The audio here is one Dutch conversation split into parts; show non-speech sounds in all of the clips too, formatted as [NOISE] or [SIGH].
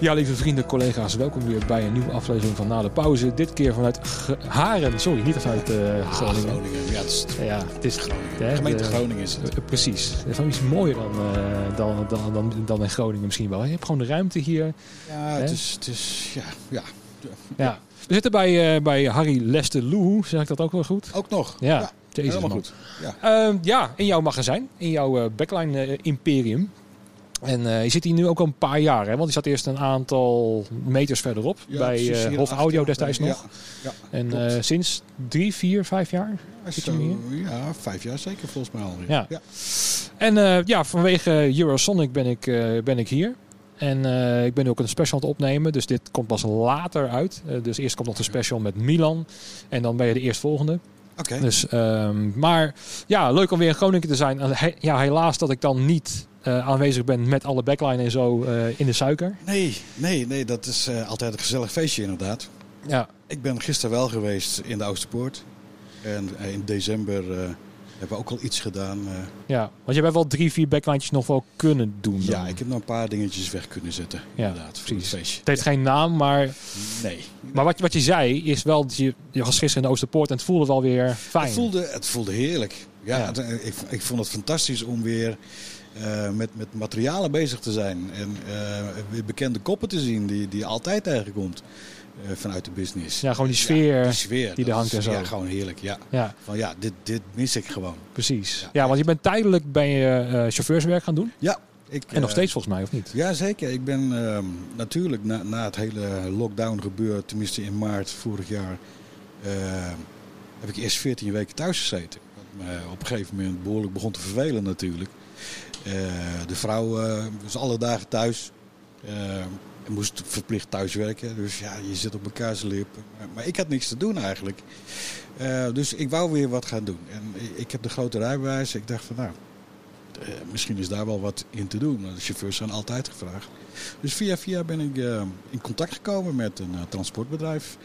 Ja, lieve vrienden, collega's, welkom weer bij een nieuwe aflevering van Na de Pauze. Dit keer vanuit G Haren, sorry, niet vanuit uh, Groningen. Ah, Groningen. Ja, het is, ja, het is Groningen. Hè, gemeente de, Groningen is het. Uh, precies. Is iets mooier dan, uh, dan, dan, dan, dan in Groningen misschien wel. Je hebt gewoon de ruimte hier. Ja, het is, het is, ja, ja. ja. We zitten bij, bij Harry Leste Lou, zeg ik dat ook wel goed? Ook nog. Ja, ja. Jezus, helemaal goed. Ja. ja, in jouw magazijn, in jouw backline imperium. En uh, je zit hier nu ook al een paar jaar, hè? want je zat eerst een aantal meters verderop ja, bij uh, Hof Audio destijds ja, nog. Ja, en uh, sinds drie, vier, vijf jaar zit je hier? Ja, vijf jaar zeker volgens mij al. Ja. ja. En ja, vanwege Eurosonic ben ik, ben ik hier. En ik ben ook een special aan het opnemen, dus dit komt pas later uit. dus eerst komt nog de special met Milan en dan ben je de eerstvolgende. Okay. Dus, um, maar ja, leuk om weer in Groningen te zijn. Ja, helaas dat ik dan niet uh, aanwezig ben met alle backline en zo uh, in de suiker. Nee, nee, nee, dat is uh, altijd een gezellig feestje inderdaad. Ja. Ik ben gisteren wel geweest in de Oosterpoort. En in december hebben we ook al iets gedaan. Ja, want je hebt wel drie, vier backlijntjes nog wel kunnen doen. Ja, ik heb nog een paar dingetjes weg kunnen zetten. Ja, inderdaad, precies. Het, feestje. het heeft geen naam, maar... Nee. Maar wat, wat je zei is wel, dat je, je was gisteren in de Oosterpoort en het voelde wel weer fijn. Het voelde, het voelde heerlijk. Ja, ja. Het, ik, ik vond het fantastisch om weer... Uh, met, met materialen bezig te zijn. En uh, bekende koppen te zien die, die altijd tegenkomt uh, vanuit de business. Ja, gewoon die sfeer, ja, die, sfeer die er hangt en zo. Ja, gewoon heerlijk. Ja. ja. Van ja, dit, dit mis ik gewoon. Precies. Ja, ja want je bent tijdelijk ben je chauffeurswerk gaan doen. Ja. Ik, en nog steeds volgens mij, of niet? Ja, zeker. Ik ben uh, natuurlijk na, na het hele lockdown gebeuren, tenminste in maart vorig jaar, uh, heb ik eerst 14 weken thuis gezeten. Wat me op een gegeven moment behoorlijk begon te vervelen natuurlijk. Uh, de vrouw uh, was alle dagen thuis. En moest verplicht thuiswerken. Dus ja, je zit op elkaar lip. Maar ik had niks te doen eigenlijk. dus ik wou weer wat gaan doen. En ik heb de grote rijbewijs. Ik dacht van nou, misschien is daar wel wat in te doen. De chauffeurs zijn altijd gevraagd. Dus via via ben ik in contact gekomen met een transportbedrijf.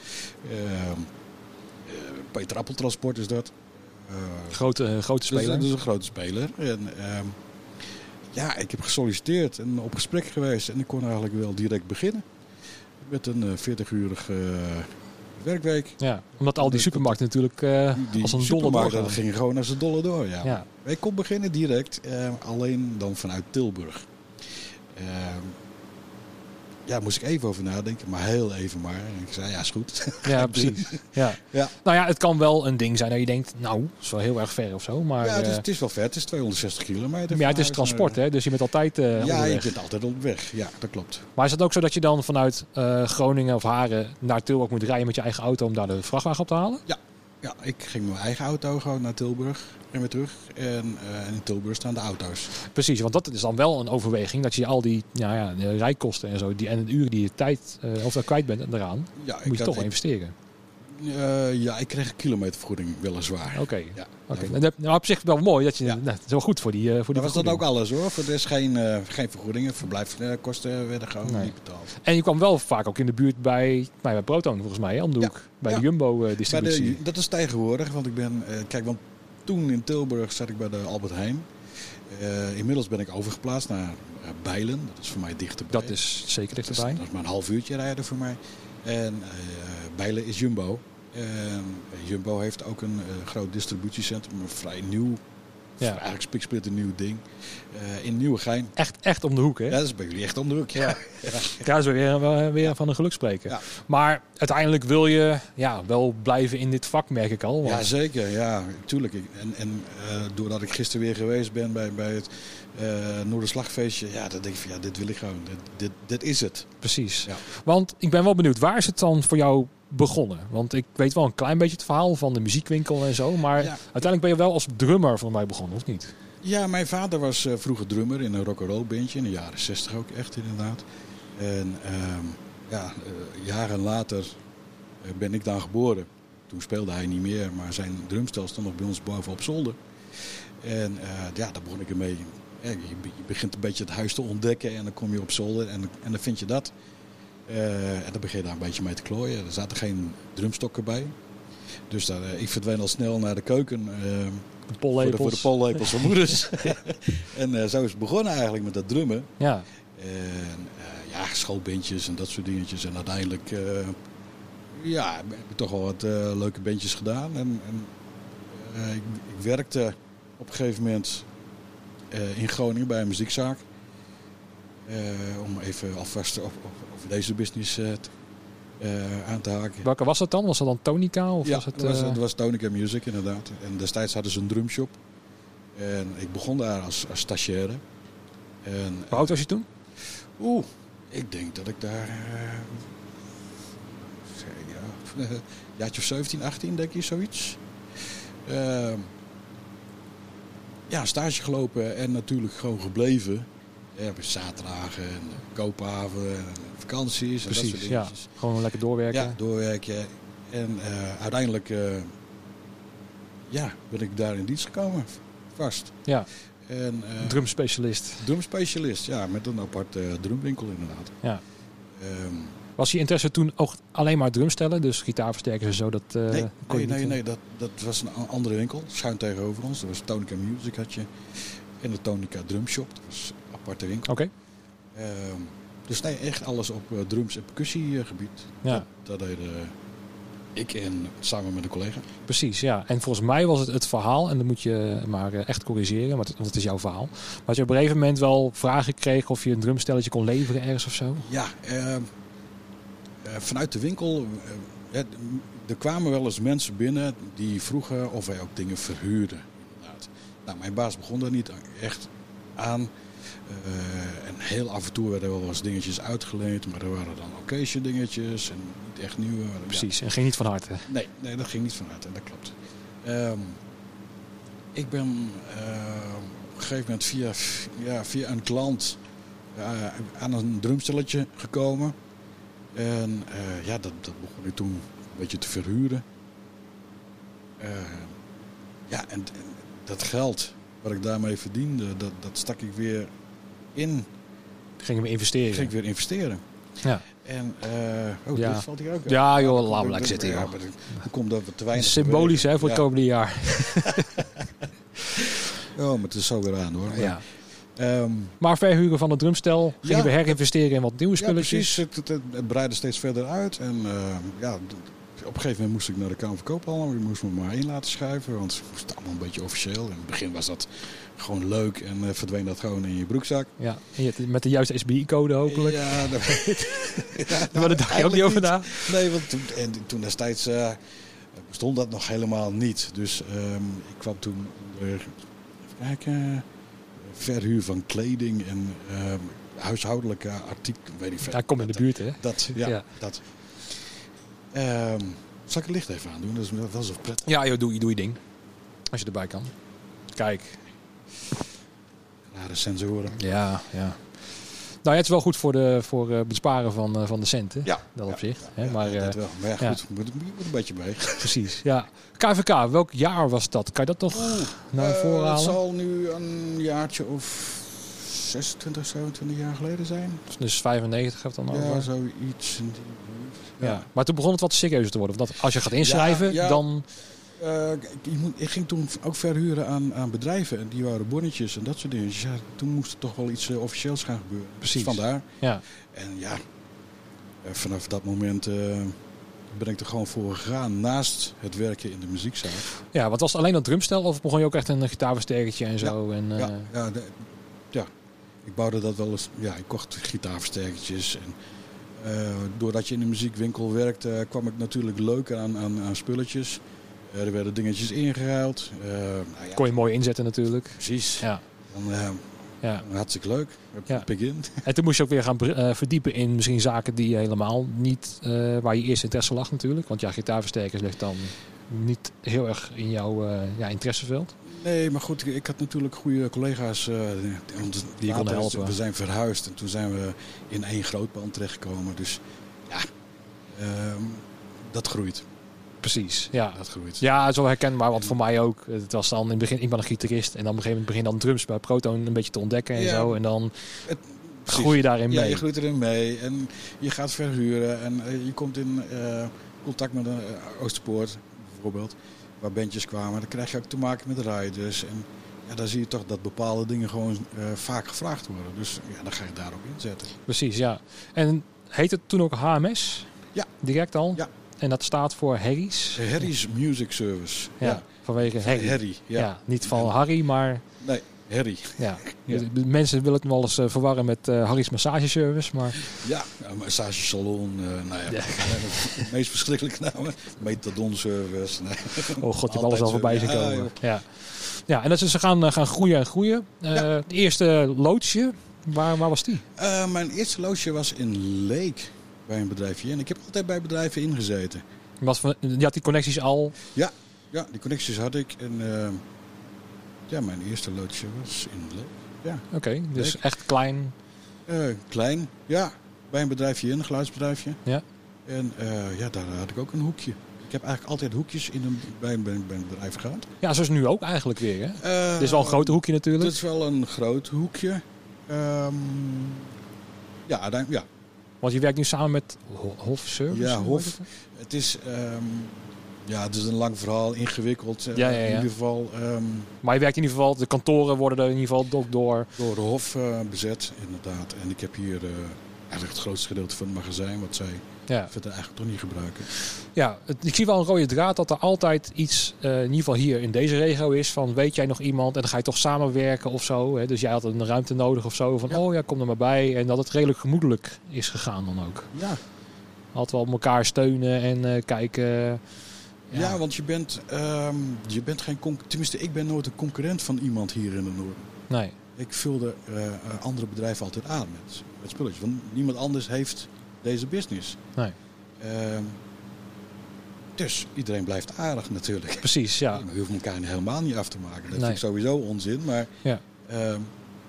Peter Appeltransport is dat. grote, grote speler. Dat is, dat is een grote speler. En, ja, ik heb gesolliciteerd en op gesprek geweest en ik kon eigenlijk wel direct beginnen. Met een uh, 40-urige uh, werkweek. Ja, omdat al die supermarkten natuurlijk uh, die als een dolle supermarkten gingen gewoon als een dolle door. Ja. ja. Ik kon beginnen direct, uh, alleen dan vanuit Tilburg. Uh, ja, moest ik even over nadenken, maar heel even maar. En ik zei, ja, is goed. [LAUGHS] Ja, precies. [LAUGHS] Ja. ja. Nou ja, het kan wel een ding zijn dat je denkt, nou, dat is wel heel erg ver of zo. Maar, ja, het is, het is wel ver. Het is 260 kilometer. Maar ja, het is transport, hè? Dus je bent altijd uh, Ja, onderweg. je bent altijd op weg. Ja, dat klopt. Maar is het ook zo dat je dan vanuit uh, Groningen of Haren naar Tilburg moet rijden met je eigen auto om daar de vrachtwagen op te halen? Ja. Ja, ik ging met mijn eigen auto gewoon naar Tilburg en weer terug. En uh, in Tilburg staan de auto's. Precies, want dat is dan wel een overweging. Dat je al die ja, ja, de rijkosten en zo die, en de uren die je tijd uh, of kwijt bent eraan, ja, moet je toch investeren. Uh, ja, ik kreeg een kilometervergoeding weliswaar. Oké. Okay. Ja. Okay. Nou, nou, op zich wel mooi dat je. Ja. Nou, dat is wel goed voor die. Uh, voor die was dat ook alles hoor. Er is geen, uh, geen vergoedingen. Verblijfkosten werden gewoon nee. niet betaald. En je kwam wel vaak ook in de buurt bij, bij Proton volgens mij, hè, om de hoek. Bij de Jumbo distributie. Bij de, dat is tegenwoordig, want ik ben. kijk, want toen in Tilburg zat ik bij de Albert Heijn. inmiddels ben ik overgeplaatst naar Bijlen. Dat is voor mij dichterbij. Dat is zeker dichterbij. Dat is, dat is maar een half uurtje rijden voor mij. En Bijlen is Jumbo. Uh, Jumbo heeft ook een uh, groot distributiecentrum, een vrij nieuw, ja. eigenlijk spiksplit een nieuw ding, uh, in Nieuwegein. Echt, echt om de hoek, hè? Ja, dat is bij jullie echt om de hoek. Ja, ja. [LAUGHS] ja. ja dat is weer, weer van een geluk spreken. Ja. Maar uiteindelijk wil je ja, wel blijven in dit vak, merk ik al. Want... Ja, zeker. Ja, tuurlijk. En, en doordat ik gisteren weer geweest ben bij, bij het Noorderslagfeestje, ja, dan denk ik van ja, dit wil ik gewoon. Dit, dit, dit is het. Precies. Ja. Want ik ben wel benieuwd, waar is het dan voor jou begonnen? Want ik weet wel een klein beetje het verhaal van de muziekwinkel en zo. Maar Ja. uiteindelijk ben je wel als drummer voor mij begonnen, of niet? Ja, mijn vader was uh, vroeger drummer in een rock'n'roll bandje. In de jaren 60 ook echt inderdaad. En um, ja, uh, jaren later ben ik dan geboren. Toen speelde hij niet meer, maar zijn drumstel stond nog bij ons boven op zolder. En ja, daar begon ik ermee. Ja, je, je, begint een beetje het huis te ontdekken en dan kom je op zolder en, en dan vind je dat. Uh, en dan begin je daar een beetje mee te klooien. Er zaten geen drumstokken bij. Dus daar, uh, ik verdween al snel naar de keuken. Uh, de pollepels. Voor de, voor de pollepels van moeders. [LAUGHS] [LAUGHS] en zo is het begonnen eigenlijk met dat drummen. Ja. En eh, ja, schoolbandjes en dat soort dingetjes. En uiteindelijk eh, ja, heb ik toch wel wat eh, leuke bandjes gedaan. En, en eh, ik, ik werkte op een gegeven moment eh, in Groningen bij een muziekzaak. Eh, om even alvast op, op, over deze business eh, eh, aan te haken. Welke was dat dan? Was dat dan Tonica? Of ja, was het, was, eh, dat was Tonica Music inderdaad. En destijds hadden ze een drumshop. En ik begon daar als, als stagiaire. En, Hoe oud was je toen? Oeh, ik denk dat ik daar... eh [LAUGHS] zeg, ja, jaartje of 17, 18 denk ik, zoiets. Ja, stage gelopen en natuurlijk gewoon gebleven. Ja, bij zaterdagen en koophaven en vakanties en dat soort Precies, ja. Gewoon lekker doorwerken. Ja, doorwerken. En eh, uiteindelijk eh, ja, ben ik daar in dienst gekomen, vast. Ja, En, eh, drumspecialist. drumspecialist, ja, met een apart drumwinkel inderdaad. Ja. Ehm, Was je interesse toen ook alleen maar drumstellen? Dus gitaarversterkers en zo? Dat, eh, nee, nee, nee, eh, nee dat, dat was een andere winkel, schuin tegenover ons. Dat was Tonica Music had je. En de Tonica Drum Shop, dat was een aparte winkel. Oké, Ehm, dus nee, echt alles op eh, drums- en percussiegebied. Ja. Dat, dat deden ik en samen met een collega. precies. Ja. En volgens mij was het het verhaal, en dan moet je maar echt corrigeren, want het, is jouw verhaal. Maar dat je op een gegeven moment wel vragen kreeg of je een drumstelletje kon leveren ergens of zo? Ja, ehm, eh, vanuit de winkel. eh, eh, er kwamen wel eens mensen binnen die vroegen of wij ook dingen verhuurden. Nou, mijn baas begon daar niet echt aan. Eh, en heel af en toe werden wel eens dingetjes uitgeleend, maar er waren dan occasion dingetjes en niet echt nieuwe. Ja. Precies, en ging niet van harte. Nee, nee, dat ging niet vanuit, dat klopt. Ehm, ik ben eh, op een gegeven moment via, ja, via een klant eh, aan een drumstelletje gekomen. En eh, ja, dat, dat begon ik toen een beetje te verhuren. Eh, ja, en, en dat geld wat ik daarmee verdiende, dat, dat stak ik weer in. Gingen we investeren. Ging ik weer investeren. Ja. En, eh oh, Ja. dit valt hier ook uit. Ja, joh, laat komt- maar lekker zitten, ja, Dan komt dat we te weinig Symbolisch hè, voor het komende jaar. [LAUGHS] Oh, maar het is zo weer aan hoor. Ja. Ehm, Maar verhuren van het drumstel, gingen Ja. we herinvesteren in wat nieuwe ja, spulletjes. precies. Het, het, het breidde steeds verder uit. En ehm, ja, op een gegeven moment moest ik naar de Kamer van Koophandel. Ik moest me maar in laten schuiven, want het moest allemaal een beetje officieel. In het begin was dat gewoon leuk en eh, verdween dat gewoon in je broekzak. Ja, je met de juiste SBI-code hopelijk. Ja, daar, [LAUGHS] ja, daar dacht je ook niet over na. Nee, want toen, en toen destijds eh, bestond dat nog helemaal niet. Dus ehm, ik kwam toen even kijken, verhuur van kleding en ehm, huishoudelijke artikelen, weet ik veel. Daar kom in de buurt hè. Dat, ja, Ja. dat. Ehm, zal ik het licht even aandoen? Dat is, wel prettig. Ja joh, doe, doe je ding. Als je erbij kan. Kijk. Rare sensoren. Ja, ja. Nou, het is wel goed voor, de, voor eh, besparen van, eh, van de centen. Ja, Dat ja, opzicht. ja, hè, ja, maar dat eh, wel. Maar ja, ja. goed, moet, moet een beetje bij. [LAUGHS] precies, ja. KVK, welk jaar was dat? Kan je dat toch naar Eh, voren het halen? zal nu een jaartje of 26, 27 jaar geleden zijn. Dus 95 heeft dan Ja, over. zoiets. in die buurt. Ja. Maar toen begon het wat serieuzer te worden. Want dat, als je gaat inschrijven, Ja, ja. dan... Eh, ik, ging toen ook verhuren aan, aan bedrijven. En die waren bonnetjes en dat soort dingen. Dus ja, toen moest er toch wel iets eh, officieels gaan gebeuren. Precies. Dus vandaar. Ja, En ja, eh, vanaf dat moment ben ik er gewoon voor gegaan. Naast het werken in de muziekzaak. ja wat was het alleen dat drumstel? Of begon je ook echt een gitaarversterkertje en zo? En, eh, Ja, ja, de- ja, ik bouwde dat wel eens. Ja, ik kocht gitaarversterkertjes. En, doordat je in de muziekwinkel werkt, eh, kwam ik natuurlijk leuk aan, aan, aan spulletjes. Eh, er werden dingetjes ingeruild. Eh, nou ja, Kon je mooi inzetten natuurlijk. precies. Ja, Dan, eh, ja. hartstikke leuk. Ja. Pik in. [LAUGHS] En toen moest je ook weer gaan verdiepen in misschien zaken die helemaal niet... waar je eerst interesse lag natuurlijk. Want ja, gitaarversterkers ligt dan niet heel erg in jouw ja, interesseveld. Nee, maar goed, ik had natuurlijk goede collega's. Die konden later- helpen. We zijn verhuisd en toen zijn we in één groot pand terechtgekomen. Dus ja, ehm, dat groeit. Precies, ja. Dat groeit. Ja, zo herkenbaar, want voor mij ook. Het was dan in het begin, ik ben een gitarist. En dan op een gegeven moment begin dan drums bij Proton een beetje te ontdekken en Ja. zo. En dan Het- groei je daarin Ja, mee. je groeit erin mee en je gaat verhuren en eh, je komt in eh, contact met een eh, Oosterpoort bijvoorbeeld, waar bandjes kwamen. Dan krijg je ook te maken met riders en ja, dan zie je toch dat bepaalde dingen gewoon vaak gevraagd worden. Dus ja, dan ga je daarop inzetten. Precies, ja. En heet het toen ook HMS? Ja. Direct al? Ja. En dat staat voor Harry's? Harry's Music Service. Ja, vanwege Harry. Harry, Ja. ja. niet van Harry, maar Nee, Harry. ja. [LAUGHS] Mensen willen het wel eens eh, verwarren met eh, Harry's massageservice, maar Ja, een massagesalon. eh nou ja, Ja. de [LAUGHS] meest verschrikkelijke namen. Metadon service. Nee. oh god, je hebt alles al voorbij zien komen. Ja, ja. en dat is, ze gaan, gaan groeien en groeien. De eerste loodsje, waar, waar was die? Mijn eerste loodje was in Leek bij een bedrijfje. En ik heb altijd bij bedrijven ingezeten. Was van, je had die connecties al. Ja, die connecties had ik. En eh, ja, mijn eerste loodje was in Leek. Ja, Oké, dus echt klein. Eh, klein. Ja, bij een bedrijfje in, een geluidsbedrijfje. Ja. En eh, ja, daar had ik ook een hoekje. Ik heb eigenlijk altijd hoekjes in een, bij, een, bij een bedrijf gehad. Ja, zoals nu ook eigenlijk weer. Hè? Dit is wel een groot hoekje natuurlijk. Dit is wel een groot hoekje. Ehm, ja, uiteindelijk- ja, Want je werkt nu samen met Ho- Hof Service. Ja, Hof. het? het is, ehm, ja, het is een lang verhaal, ingewikkeld. Eh, Ja, ja, ja. In ieder geval ehm, Maar je werkt in ieder geval, de kantoren worden er in ieder geval ook door. door de Hof eh, bezet, inderdaad. En ik heb hier eigenlijk het grootste gedeelte van het magazijn, wat zij Ja, verder eigenlijk toch niet gebruiken. ja het- ik zie wel een rode draad dat er altijd iets, eh, in ieder geval hier in deze regio is, van weet jij nog iemand en dan ga je toch samenwerken of zo. Hè? Dus jij had een ruimte nodig of zo, van Ja. oh ja, kom er maar bij. En dat het redelijk gemoedelijk is gegaan dan ook. Ja, Altijd wel elkaar steunen en eh, kijken. ja. want je bent, ehm, je bent geen concurrent. Tenminste, ik ben nooit een concurrent van iemand hier in de Noorden. Nee, Ik vulde eh, andere bedrijven altijd aan met, met spulletjes. Want niemand anders heeft deze business. nee. Ehm, dus iedereen blijft aardig natuurlijk. Precies, ja. [LAUGHS] We hoeven elkaar helemaal niet af te maken. Dat Nee. vind ik sowieso onzin. Maar Ja. ehm,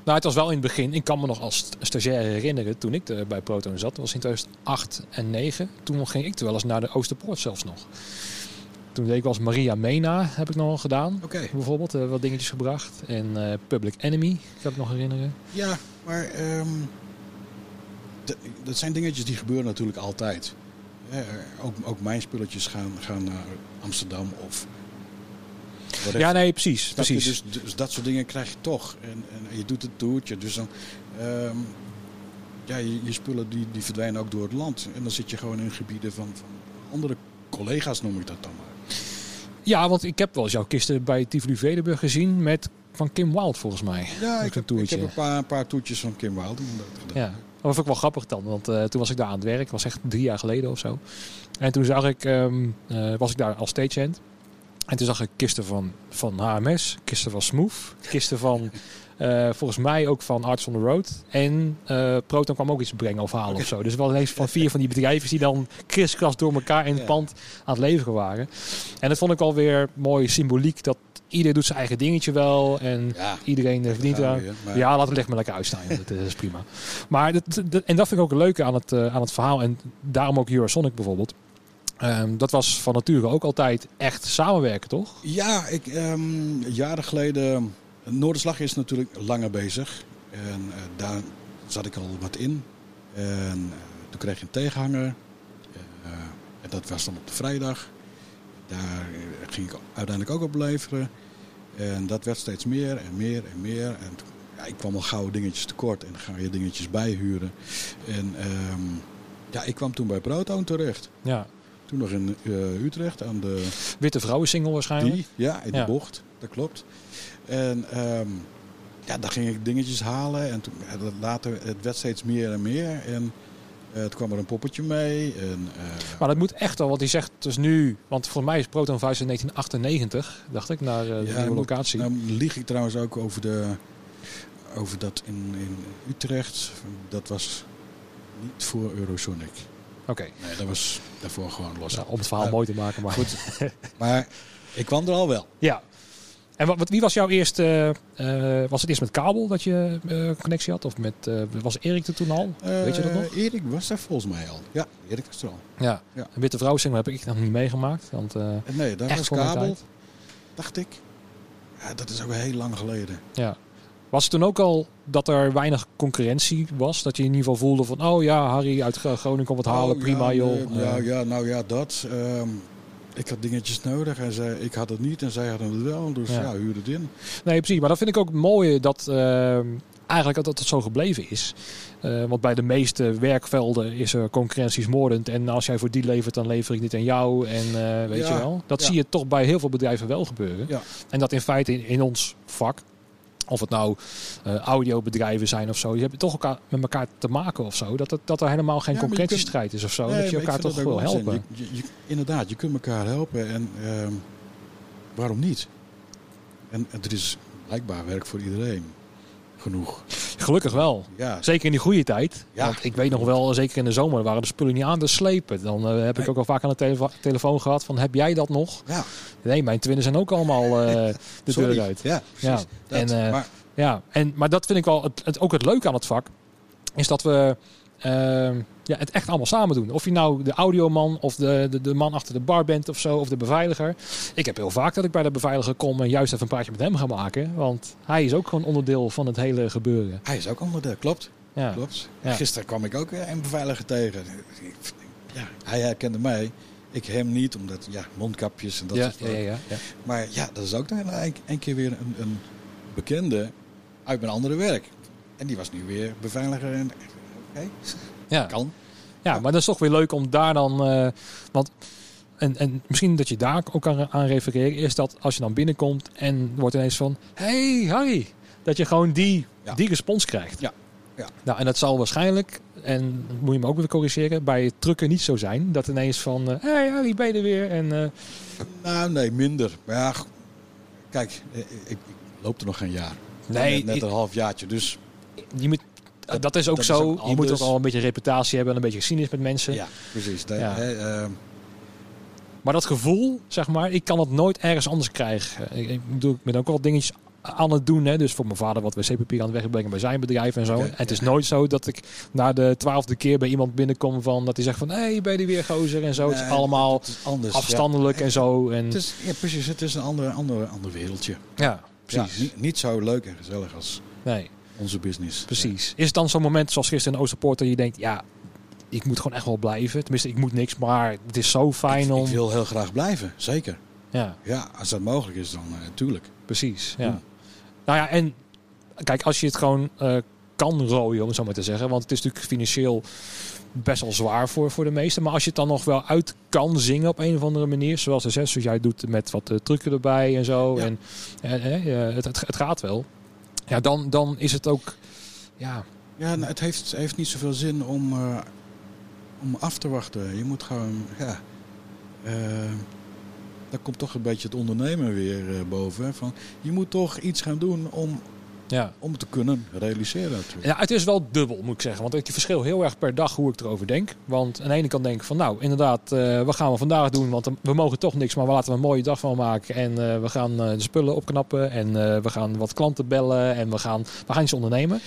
Nou, het was wel in het begin. Ik kan me nog als st- stagiair herinneren toen ik er bij Proton zat. Dat was in 2008 en 2009. Toen ging ik er wel eens naar de Oosterpoort zelfs nog. Toen deed ik wel eens Maria Mena, heb ik nog wel gedaan. oké. Bijvoorbeeld, eh, wat dingetjes gebracht. En eh, Public Enemy, kan ik nog herinneren. Ja, maar ehm, dat zijn dingetjes die gebeuren natuurlijk altijd. Ook, ook mijn spulletjes gaan, gaan naar Amsterdam of... Ja, nee, precies. Precies. Dus, dus dat soort dingen krijg je toch. En, en je doet het toertje. Dus dan... ehm, ja, je, je spullen die, die verdwijnen ook door het land. En dan zit je gewoon in gebieden van, van andere collega's, noem ik dat dan maar. Ja, want ik heb wel eens jouw kisten bij Tivoli Vredenburg gezien met van Kim Wild volgens mij. Ja, ik heb, ik toertje. heb een paar, een paar toertjes van Kim Wilde inderdaad gedaan. Ja, vond ik wel grappig dan, want eh, toen was ik daar aan het werk. Dat was echt drie jaar geleden of zo. En toen zag ik, ehm, eh, was ik daar als stagehand. En toen zag ik kisten van, van HMS, kisten van Smooth, kisten van [LAUGHS] eh, volgens mij ook van Arts on the Road. En eh, Proton kwam ook iets brengen of halen of zo. Dus wel ineens van vier van die bedrijven die dan kriskras door elkaar in het Ja. pand aan het leveren waren. En dat vond ik alweer mooi symboliek dat ieder doet zijn eigen dingetje wel. En Ja, iedereen eh, verdient we maar- Ja, laat het licht maar lekker uitstaan. joh. dat is prima. Maar dat, dat- en dat vind ik ook leuk aan het, eh, aan het verhaal. En daarom ook Eurosonic bijvoorbeeld. Ehm, dat was van nature ook altijd echt samenwerken, toch? Ja, ik, ehm, jaren geleden. Noorderslag is natuurlijk langer bezig. En eh, daar zat ik al wat in. En eh, toen kreeg je een tegenhanger. Eh, en dat was dan op de vrijdag. Daar eh, ging ik uiteindelijk ook op leveren. En dat werd steeds meer en meer en meer. En ja, ik kwam al gauw dingetjes tekort. En dan ga je dingetjes bijhuren. En ehm, ja, ik kwam toen bij Proton terecht. Ja. Toen nog in eh, Utrecht aan de Witte vrouwen single waarschijnlijk. die, ja, in de bocht. Dat klopt. En ehm, ja, daar ging ik dingetjes halen. En toen, later, het werd steeds meer en meer. En eh toen kwam er een poppetje mee. En, eh, Maar dat moet echt wel, want die zegt dus nu... Want voor mij is Proton Vuist in 1998, dacht ik, naar eh, de ja, nieuwe locatie. Nou lieg ik trouwens ook over, de, over dat in, in Utrecht. Dat was niet voor Eurosonic. Oké, Nee, dat was daarvoor gewoon los. nou, om het verhaal mooi te maken. Maar Goed. Maar ik kwam er al wel. Ja. En wat, wie was jouw eerste... eh, was het eerst met kabel dat je eh, connectie had? Of met, eh, was Erik er toen al? Weet je dat Eh, nog? Erik was daar volgens mij al. Ja, Erik was er al. Ja. Ja. Een witte vrouwensingle heb ik nog niet meegemaakt. Want eh, nee, dat was kabel, dacht ik. Ja, dat is ook heel lang geleden. Ja. Was het toen ook al dat er weinig concurrentie was? Dat je in ieder geval voelde van... Oh ja, Harry uit Gro- Groningen komt wat halen. Oh, prima ja, joh. ja, Eh, ja, nou ja, dat. ehm, ik had dingetjes nodig en zij, ik had het niet en zij hadden het wel. Dus Ja. ja, huur het in. Nee, precies. Maar dat vind ik ook mooi dat eh, eigenlijk dat het zo gebleven is. Eh, want bij de meeste werkvelden is er concurrentie moordend. En als jij voor die levert, dan lever ik niet aan jou. En eh, weet Ja, je wel. Dat ja. zie je toch bij heel veel bedrijven wel gebeuren. Ja. En dat in feite in, in ons vak, of het nou eh, audiobedrijven zijn of zo, die hebben toch elkaar met elkaar te maken of zo. Dat, het, dat er helemaal geen Ja, je concurrentiestrijd is of zo. Nee, dat je elkaar toch wil helpen. Je, je- je- inderdaad, je kunt elkaar helpen en ehm, waarom niet? En, en er is blijkbaar werk voor iedereen. Genoeg. Gelukkig wel. Ja, Zeker in die goede tijd. Ja. Want ik weet nog wel, zeker in de zomer waren de spullen niet aan te slepen. Dan eh, heb ik ook al vaak aan de tele- telefoon gehad van, heb jij dat nog? ja Nee, mijn twinnen zijn ook allemaal eh, [LAUGHS] de deur uit. Ja, precies. Ja, Dat. en, eh, maar Ja, en, maar dat vind ik wel het, het, ook het leuke aan het vak. Is dat we ja, het echt allemaal samen doen. Of je nou de audioman of de, de, de man achter de bar bent of zo. Of de beveiliger. Ik heb heel vaak dat ik bij de beveiliger kom en juist even een praatje met hem ga maken. Want hij is ook gewoon onderdeel van het hele gebeuren. hij is ook onderdeel, klopt. Ja, klopt. Ja. Gisteren kwam ik ook een beveiliger tegen. Ja, hij herkende mij. Ik hem niet, omdat ja, mondkapjes en dat ja, soort ja, ja, ja, ja. Maar ja, dat is ook dan een, een keer weer een, een bekende uit mijn andere werk. En die was nu weer beveiliger. En, Ja. kan. Ja, maar dat is toch weer leuk om daar dan. eh, want. En, en misschien dat je daar ook aan, aan refereren, is dat als je dan binnenkomt en wordt ineens van: Hey, Harry. Dat je gewoon die, Ja. die respons krijgt. Ja. Ja. Nou, en dat zal waarschijnlijk, en moet je me ook weer corrigeren, bij trucken niet zo zijn. Dat ineens van: eh, Hey, Harry, ben je er weer? En eh, Nou, nee, minder. Maar ja, kijk, ik, ik loop er nog geen jaar. Nee, net, net een half jaartje. Dus je moet, dat, Dat- is ook dat is zo. ook je moet ook al een beetje reputatie hebben en een beetje geschiedenis met mensen. ja, precies. Dat, Ja. ehm, Maar dat gevoel, zeg maar, ik kan het nooit ergens anders krijgen. Ik, ik bedoel, ik ben ook wel dingetjes aan het doen. Hè? Dus voor mijn vader wat wc-papier aan het wegbrengen bij zijn bedrijf en zo. En het is ja. nooit zo dat ik na de twaalfde keer bij iemand binnenkom van dat hij zegt van hé, hey, ben je er weer gozer en zo. het is allemaal het is anders. afstandelijk ja. en zo. En, Het is, ja, precies. Het is een ander, ander, ander wereldje. ja, Ja, precies. niet, niet zo leuk en gezellig als Nee, onze business. precies. Is het dan zo'n moment zoals gisteren in Oosterpoort dat je denkt, ja, ik moet gewoon echt wel blijven. Tenminste, ik moet niks, maar het is zo fijn ik, om... ik wil heel graag blijven, zeker. Ja. Ja, als dat mogelijk is, dan natuurlijk. Precies, ja. Doen. Nou ja, en kijk, als je het gewoon eh, kan rooien, om het zo maar te zeggen. Want het is natuurlijk financieel best wel zwaar voor, voor de meesten. Maar als je het dan nog wel uit kan zingen op een of andere manier. Zoals de zes, zoals jij doet met wat uh, trucken erbij en zo. Ja. En, en eh, het, het, het gaat wel. Ja, dan, dan is het ook... Ja, Ja, nou, het heeft, heeft niet zoveel zin om, eh, om af te wachten. Je moet gewoon, ja... eh daar komt toch een beetje het ondernemen weer eh, boven. Van, je moet toch iets gaan doen om, ja. om het te kunnen realiseren natuurlijk. Ja, het is wel dubbel, moet ik zeggen. Want ik verschil heel erg per dag hoe ik erover denk. Want aan de ene kant denk ik van, nou, inderdaad, eh wat gaan we vandaag doen? Want we mogen toch niks, maar we laten er een mooie dag van maken. En eh, we gaan eh, de spullen opknappen. En eh, we gaan wat klanten bellen. En we gaan, we gaan iets ondernemen.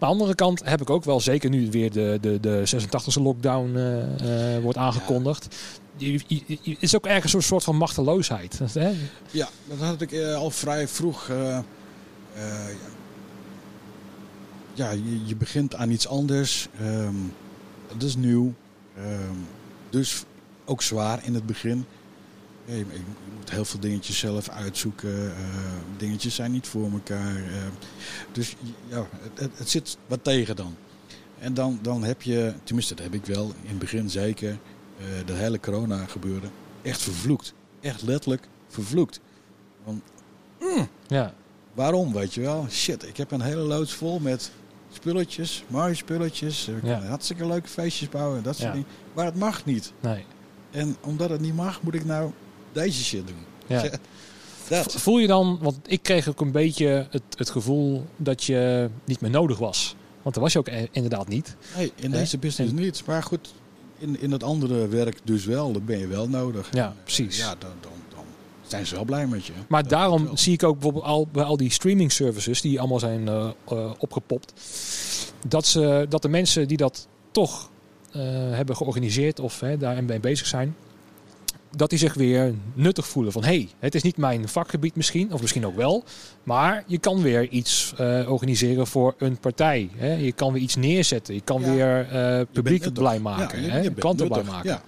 Maar aan de andere kant heb ik ook wel, zeker nu weer de, de, de 86e lockdown eh, eh, wordt aangekondigd. Je- het is ook ergens een soort van machteloosheid. Hè? Ja, dat had ik eh, al vrij vroeg. eh, eh, ja, je, je begint aan iets anders. ehm dat is nieuw. ehm, dus ook zwaar in het begin. Ja, je, je moet heel veel dingetjes zelf uitzoeken. eh, dingetjes zijn niet voor elkaar. dus ja, het, het, zit wat tegen dan. En dan, dan heb je, tenminste dat heb ik wel in het begin zeker, eh de hele corona gebeuren, echt vervloekt. Echt letterlijk vervloekt. Ja. Waarom, weet je wel? Shit, ik heb een hele loods vol met spulletjes, mooie spulletjes. We Ja. kunnen hartstikke leuke feestjes bouwen en dat soort Ja. dingen. Maar het mag niet. Nee. En omdat het niet mag, moet ik nou deze shit doen. Ja. [LAUGHS] Dat. Voel je dan, want ik kreeg ook een beetje het, het gevoel dat je niet meer nodig was. Want dat was je ook e- inderdaad niet. Nee, in deze business En- niet. Maar goed, in, in het andere werk dus wel. Dan ben je wel nodig. Ja, En, precies. Ja, dan, dan zijn ze wel blij met je. Maar Dat daarom zie ik ook bijvoorbeeld al bij al die streaming services die allemaal zijn eh, eh, opgepopt. Dat, ze, dat de mensen die dat toch eh, hebben georganiseerd of hè, daarmee bezig zijn. Dat die zich weer nuttig voelen. Van hé, hey, het is niet mijn vakgebied misschien, of misschien ook wel. Maar je kan weer iets organiseren voor een partij. Hè? Je kan weer iets neerzetten. Je kan Ja. weer publiek blij maken. Ja, je- hè? je Klanten blij maken. Ja.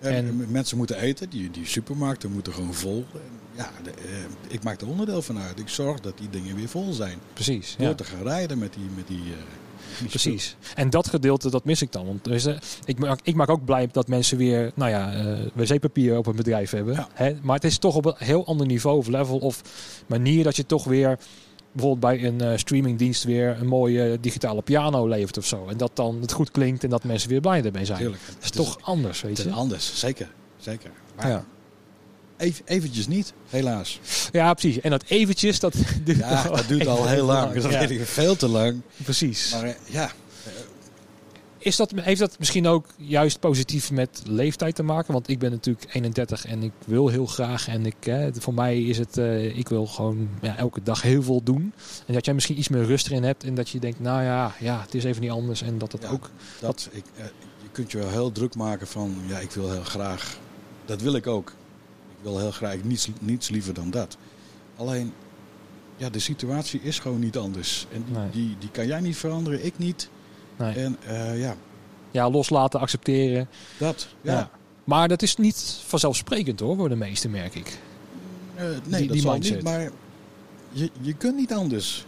En, En- mensen moeten eten, die, die supermarkten moeten gewoon vol. Ja, de, eh, ik maak er onderdeel van uit. Ik zorg dat die dingen weer vol zijn. Precies. Door Ja. te gaan rijden met die, met die, eh, Precies. En dat gedeelte, dat mis ik dan. Want dus, eh, ik, maak, ik maak ook blij dat mensen weer, nou ja, eh wc-papier op het bedrijf hebben. Ja. Hè? Maar het is toch op een heel ander niveau of level of manier dat je toch weer bijvoorbeeld bij een eh, streamingdienst weer een mooie digitale piano levert of zo. En dat dan het goed klinkt en dat mensen weer blij ermee zijn. Tuurlijk. Dat is toch anders, weet het is anders, zeker. zeker. Maar Ja. even, eventjes niet, helaas. ja, precies. En dat eventjes, dat [LAUGHS] duurt, Ja, dat duurt al heel lang. Dat Ja, weet ik veel te lang. precies. Maar eh, ja, Is dat, heeft dat misschien ook juist positief met leeftijd te maken? Want ik ben natuurlijk 31 en ik wil heel graag. En ik, hè, voor mij is het, eh, ik wil gewoon ja, elke dag heel veel doen. En dat jij misschien iets meer rust erin hebt. En dat je denkt, nou ja, ja het is even niet anders. En dat het Ja. ook... dat, ik, eh, je kunt je wel heel druk maken van, ja, ik wil heel graag. Dat wil ik ook. Ik wil heel graag niets, niets liever dan dat. Alleen, ja, de situatie is gewoon niet anders. En die, Nee. die, die kan jij niet veranderen, ik niet. Nee. En eh, ja, Ja, loslaten, accepteren. dat. Ja. Ja. Maar dat is niet vanzelfsprekend hoor, voor de meesten merk ik. Eh, nee, Die- dat die zal mindset. niet, maar je, je kunt niet anders.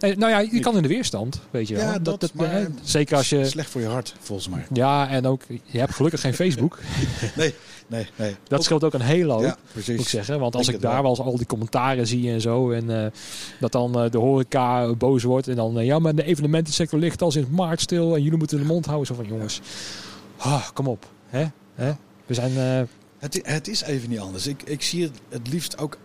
Nee, nou ja, je kan in de weerstand, weet je wel. Ja, dat, maar- hè, zeker als je... Slecht voor je hart, volgens mij. Ja, en ook, je hebt gelukkig geen [LAUGHS] Facebook. Nee, nee, nee. Dat scheelt ook een hele hoop. Ja, precies. moet ik zeggen. Want als Denk ik daar wel. eens al die commentaren zie en zo. En eh, dat dan eh, de horeca boos wordt. En dan, eh, ja, maar de evenementensector ligt al sinds maart stil. En jullie moeten de mond houden. Zo van, jongens, ah, kom op. Hè? Hè? We zijn, Het, het is even niet anders. Ik, ik zie het het liefst ook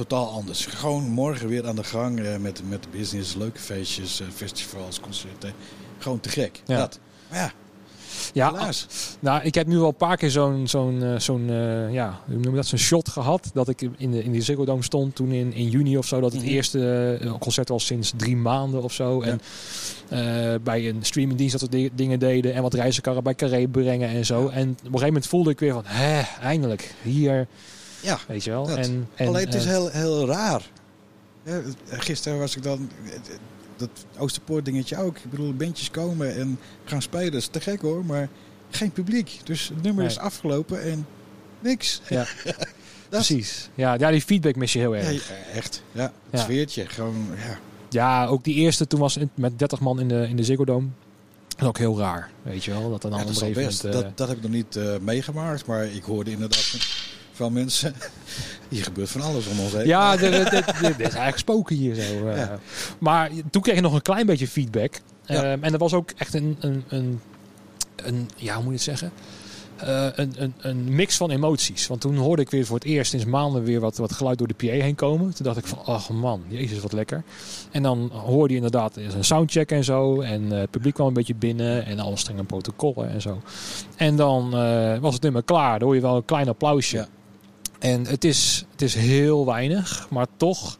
totaal anders. Gewoon morgen weer aan de gang eh, met, met de business. Leuke feestjes, festivals, concerten. Gewoon te gek. Ja. Dat. Maar ja, ja, helaas. nou, ik heb nu al een paar keer zo'n, zo'n, eh, zo'n eh, ja, hoe noem je dat, zo'n shot gehad. Dat ik in de, in de Ziggo Dome stond toen in, in juni of zo. Dat het Mhm. eerste eh, concert was sinds drie maanden of zo. En bij een streamingdienst dat we di- dingen deden. En wat reizenkarren bij Carré brengen en zo. Ja. En op een gegeven moment voelde ik weer van, hè, eindelijk. Hier, Ja, weet je wel. En, en, alleen het is heel, heel raar. Gisteren was ik dan... Dat Oosterpoort dingetje ook. Ik bedoel, bandjes komen en gaan spelen. Dat is te gek hoor, maar geen publiek. Dus het nummer Nee. is afgelopen en niks. Ja. [LAUGHS] [LAUGHS] Precies. Ja, ja, die feedback mis je heel erg. ja, echt. Ja, het Ja. sfeertje. Gewoon, ja. Ja, ook die eerste toen was met 30 man in de, in de Ziggo Dome. Dat is ook heel raar, weet je wel. Dat dan Ja, dat is best. moment... eh, dat, dat heb ik nog niet eh, meegemaakt. Maar ik hoorde inderdaad van mensen... [LAUGHS] Hier gebeurt van alles om ons heen. Ja, dit is eigenlijk spoken hier zo. eh. Maar toen kreeg je nog een klein beetje feedback. Ja. Ehm, en dat was ook echt een, een, een, een ja, hoe moet je het zeggen? Eh, een, een, een mix van emoties. Want toen hoorde ik weer voor het eerst sinds maanden weer wat, wat geluid door de PA heen komen. Toen dacht ik van, ach man, jezus wat lekker. En dan hoorde je inderdaad er een soundcheck en zo. En eh, het publiek kwam een beetje binnen. En alles strenge protocollen en zo. En dan was het nummer klaar. Dan hoor je wel een klein applausje. Ja. En het is, het is heel weinig, maar toch...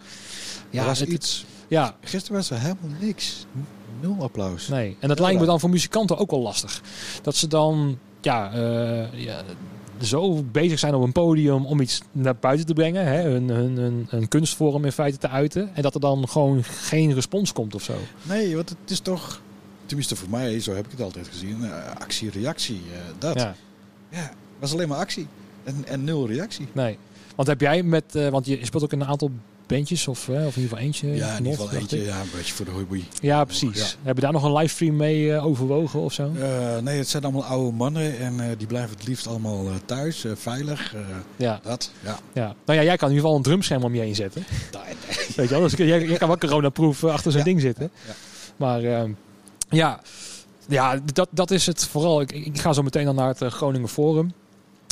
Ja, was het, iets... ja, Gisteren was er helemaal niks. Nul applaus. nee. En dat lijkt me dan voor muzikanten ook wel lastig. Dat ze dan ja, eh, ja, zo bezig zijn op een podium om iets naar buiten te brengen. Hè? Hun, hun, hun, hun kunstvorm in feite te uiten. En dat er dan gewoon geen respons komt of zo. Nee, want het is toch... Tenminste voor mij, zo heb ik het altijd gezien. eh, actie-reactie. eh, dat. Ja. Ja, was alleen maar actie. En, en nul reactie. nee. Want heb jij met... eh, want je speelt ook in een aantal bandjes of, eh, of in ieder geval eentje. Ja, in ieder geval eentje. Ja, een beetje voor de hobby. Ja, precies. Ja. Heb je daar nog een livestream mee eh, overwogen of zo? Nee, het zijn allemaal oude mannen. En die blijven het liefst allemaal thuis. veilig. Ja, dat. Ja. ja. Nou ja, jij kan in ieder geval een drumscherm om je heen zetten. [LAUGHS] Weet je wel, dus jij, jij kan wel coronaproof achter zo'n Ja. ding zitten. Ja. Maar ehm, ja, ja dat, dat is het vooral. Ik, ik ga zo meteen dan naar het Groningen Forum.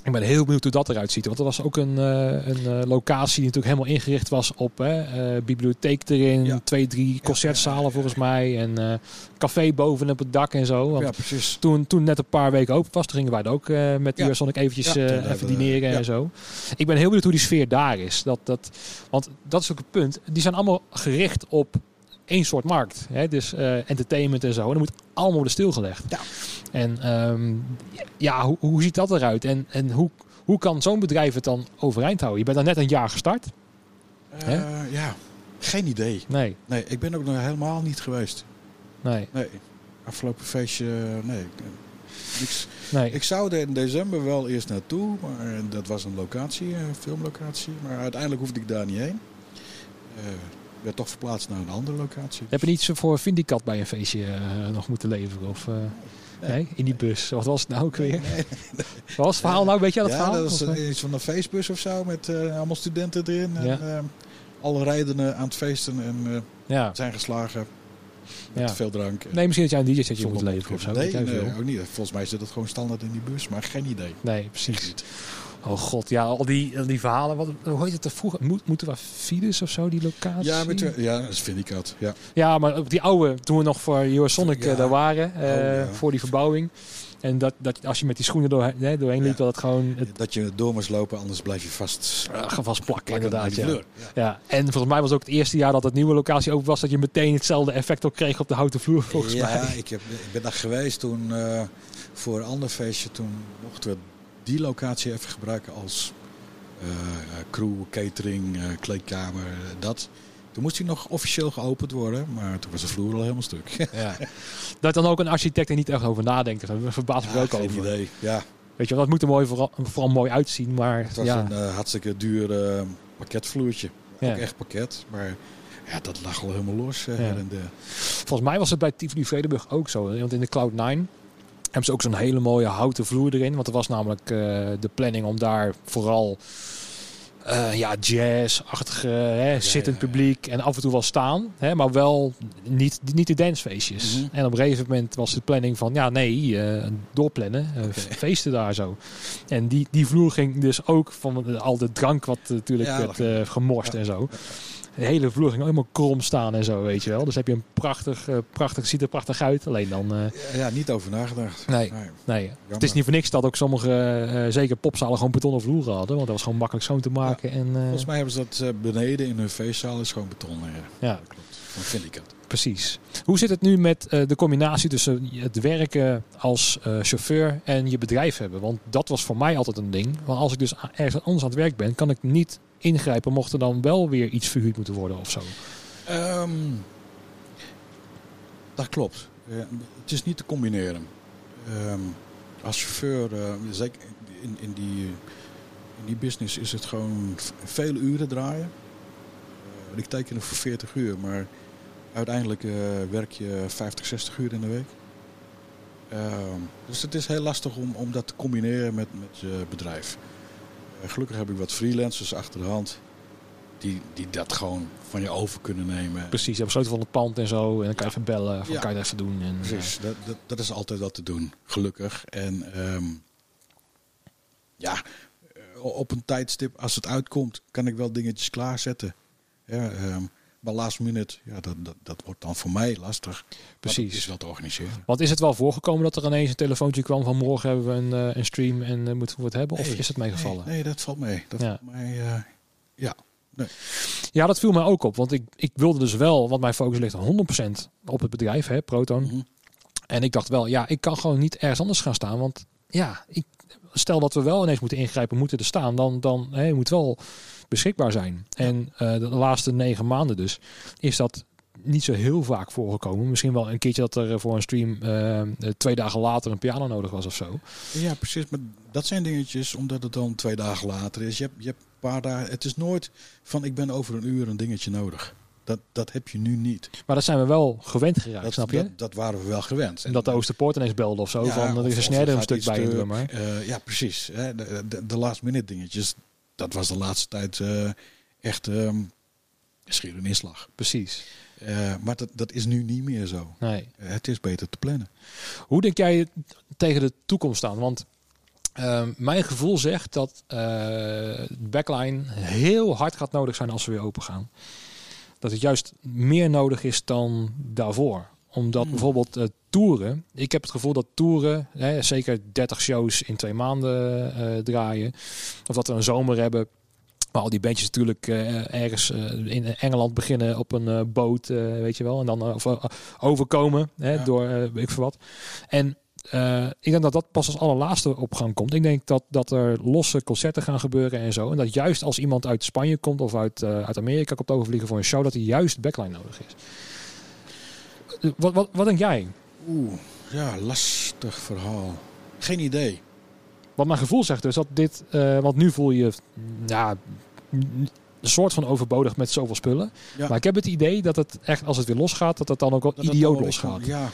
Ik ben heel benieuwd hoe dat eruit ziet. Want dat was ook een, eh, een eh, locatie die natuurlijk helemaal ingericht was op hè, eh, bibliotheek erin. Ja. Twee, drie concertzalen ja, ja, ja. volgens mij. En café boven op het dak en zo. Want ja, precies. toen, toen net een paar weken open was, toen gingen wij er ook met die Sonic eventjes even dineren en zo. Ik ben heel benieuwd hoe die sfeer daar is. Dat, dat, want dat is ook het punt. Die zijn allemaal gericht op één soort markt. Hè? Dus eh, entertainment en zo. En dat moet allemaal worden stilgelegd. Ja. En ehm, ja, hoe, hoe ziet dat eruit? En, en hoe, hoe kan zo'n bedrijf het dan overeind houden? Je bent dan net een jaar gestart. Eh, ja, geen idee. Nee, Nee, ik ben ook nog helemaal niet geweest. nee. Nee, afgelopen feestje, nee. Niks. Nee. Ik zou er in december wel eerst naartoe, maar dat was een locatie, een filmlocatie. Maar uiteindelijk hoefde ik daar niet heen. Eh werd toch verplaatst naar een andere locatie. Heb je niet zo voor Vindicat bij een feestje eh, nog moeten leveren? Of, eh, nee. in die bus. Wat was het nou ook weer? Nee, [LAUGHS] Wat was het verhaal nou? Weet je dat ja, verhaal? dat Of, eh? iets van een feestbus of zo met eh, allemaal studenten erin. Ja. En, alle rijdenden aan het feesten en ja. zijn geslagen met ja. veel drank. Nee, misschien dat jij een DJ-setje moet leveren of zo. Nee, nee, ook niet. Volgens mij zit het gewoon standaard in die bus, maar geen idee. Nee, precies. Oh god, ja, al die, al die verhalen. Wat, hoe heet het er vroeger? Moet, moeten we Fides of zo, die locatie? Ja, met, ja, dat vind ik. Ja. Ja, maar op die oude, toen we nog voor Eurosonic Ja. eh, daar waren, eh, Oh, ja. voor die verbouwing. En dat, dat als je met die schoenen doorheen, hè, doorheen liep, Ja. dat het gewoon het Dat je door moest lopen, anders blijf je vast uh, vast plakken, inderdaad. Ja. Ja. ja, en volgens mij was ook het eerste jaar dat het nieuwe locatie open was, dat je meteen hetzelfde effect ook kreeg op de houten vloer, volgens ja, mij. Ik, heb, ik ben daar geweest toen eh, voor een ander feestje. Toen mochten we die locatie even gebruiken als eh, crew, catering, kleedkamer, dat. Toen moest hij nog officieel geopend worden, maar toen was de vloer al helemaal stuk. Ja. [LAUGHS] Dat dan ook een architect er niet echt over nadenkt. Daar verbaas ik Ja, ook geen over. idee. Ja, Weet je, dat moet er mooi vooral, vooral mooi uitzien, maar het was ja, een eh, hartstikke duur eh, pakketvloertje. ja. Ook echt pakket, maar ja, dat lag al helemaal los. eh, en der. Volgens mij was het bij Tivoli Vredenburg ook zo. Want in de Cloud9 hebben ze ook zo'n hele mooie houten vloer erin. Want er was namelijk de planning om daar vooral eh ja, jazz-achtige, hè, zittend ja, ja. publiek en af en toe wel staan. Hè, maar wel niet, niet de dancefeestjes. Mhm. En op een gegeven moment was de planning van, ja nee, eh, doorplannen, eh, feesten daar zo. En die, die vloer ging dus ook van al de drank wat natuurlijk werd gemorst en zo. De hele vloer ging helemaal krom staan en zo, weet je wel. Dus heb je een prachtig, eh, prachtig ziet er prachtig uit. Alleen dan, eh, Ja, niet over nagedacht. nee, Nee. nee. Het is niet voor niks dat ook sommige, eh, zeker popzalen, gewoon betonnen vloeren hadden. Want dat was gewoon makkelijk schoon te maken. En, Volgens mij hebben ze dat beneden in hun feestzaal is gewoon beton. Ja, ja, dat klopt. Van vind ik het. precies. Hoe zit het nu met de combinatie tussen het werken als chauffeur en je bedrijf hebben? Want dat was voor mij altijd een ding. Want als ik dus ergens anders aan het werk ben, kan ik niet ingrijpen mocht er dan wel weer iets verhuurd moeten worden of zo. Ehm, dat klopt. Het is niet te combineren. Ehm, als chauffeur, eh, zeker in, in, die, in die business is het gewoon vele uren draaien. Eh, ik teken voor 40 uur, maar uiteindelijk eh, werk je 50, 60 uur in de week. Ehm, dus het is heel lastig om, om dat te combineren met, met je bedrijf. Eh, gelukkig heb ik wat freelancers achter de hand die, die dat gewoon van je over kunnen nemen. Precies, je hebt besloten van het pand en zo. En dan kan je even bellen, of Ja. kan je het even doen. En, Precies, dat, dat, dat is altijd wat te doen, gelukkig. En ehm, ja, eh, op een tijdstip, als het uitkomt, kan ik wel dingetjes klaarzetten. Ja, ehm, maar last minute, ja, dat, dat, dat wordt dan voor mij lastig. Precies. is wel te organiseren. Want is het wel voorgekomen dat er ineens een telefoontje kwam van morgen hebben we een, eh, een stream en eh, moeten we het hebben? Of is het meegevallen? Nee, nee, dat valt mee. Dat Ja. valt mij, eh, ja. Ja, dat viel mij ook op. Want ik, ik wilde dus wel, want mijn focus ligt 100% op het bedrijf, hè, Proton. Mhm. En ik dacht wel, ja, ik kan gewoon niet ergens anders gaan staan. Want ja, ik, stel dat we wel ineens moeten ingrijpen, moeten er staan, dan, dan je moet wel beschikbaar zijn. En eh, de laatste negen maanden dus, is dat niet zo heel vaak voorgekomen. Misschien wel een keertje dat er eh, voor een stream eh, twee dagen later een piano nodig was of zo. Ja, precies. Maar dat zijn dingetjes omdat het dan twee dagen later is. Je hebt, je hebt een paar dagen. Het is nooit van ik ben over een uur een dingetje nodig. Dat, dat heb je nu niet. Maar dat zijn we wel gewend geraakt, Dat, snap je? dat, dat waren we wel gewend. en dat de Oosterpoort ineens belde of zo, Ja, van er is een of snare er een stuk bij te- eh, ja, precies. De, de last minute dingetjes. Dat was de laatste tijd eh, echt ehm schier een inslag. Precies. Eh, maar dat, dat is nu niet meer zo. Nee. Eh, het is beter te plannen. Hoe denk jij tegen de toekomst aan? Want eh, mijn gevoel zegt dat de backline heel hard gaat nodig zijn als we weer open gaan. Dat het juist meer nodig is dan daarvoor. Omdat Hmm. bijvoorbeeld eh, toeren. Ik heb het gevoel dat toeren, hè, zeker 30 shows in twee maanden eh, draaien. Of dat we een zomer hebben. Waar al die bandjes natuurlijk eh, ergens in Engeland beginnen op een boot, weet je wel. En dan overkomen hè, Ja. door weet ik veel wat. En ik denk dat dat pas als allerlaatste op gang komt. Ik denk dat, dat er losse concerten gaan gebeuren en zo. En dat juist als iemand uit Spanje komt of uit, uit Amerika komt overvliegen voor een show, dat hij juist backline nodig is. Wat, wat, wat denk jij? Oeh. Ja, lastig verhaal. Geen idee. Wat mijn gevoel zegt dus dat dit, eh, want nu voel je ja, een soort van overbodig met zoveel spullen. Ja. Maar ik heb het idee dat het echt, als het weer losgaat, dat het dan ook wel Dat idioot losgaat. Ja.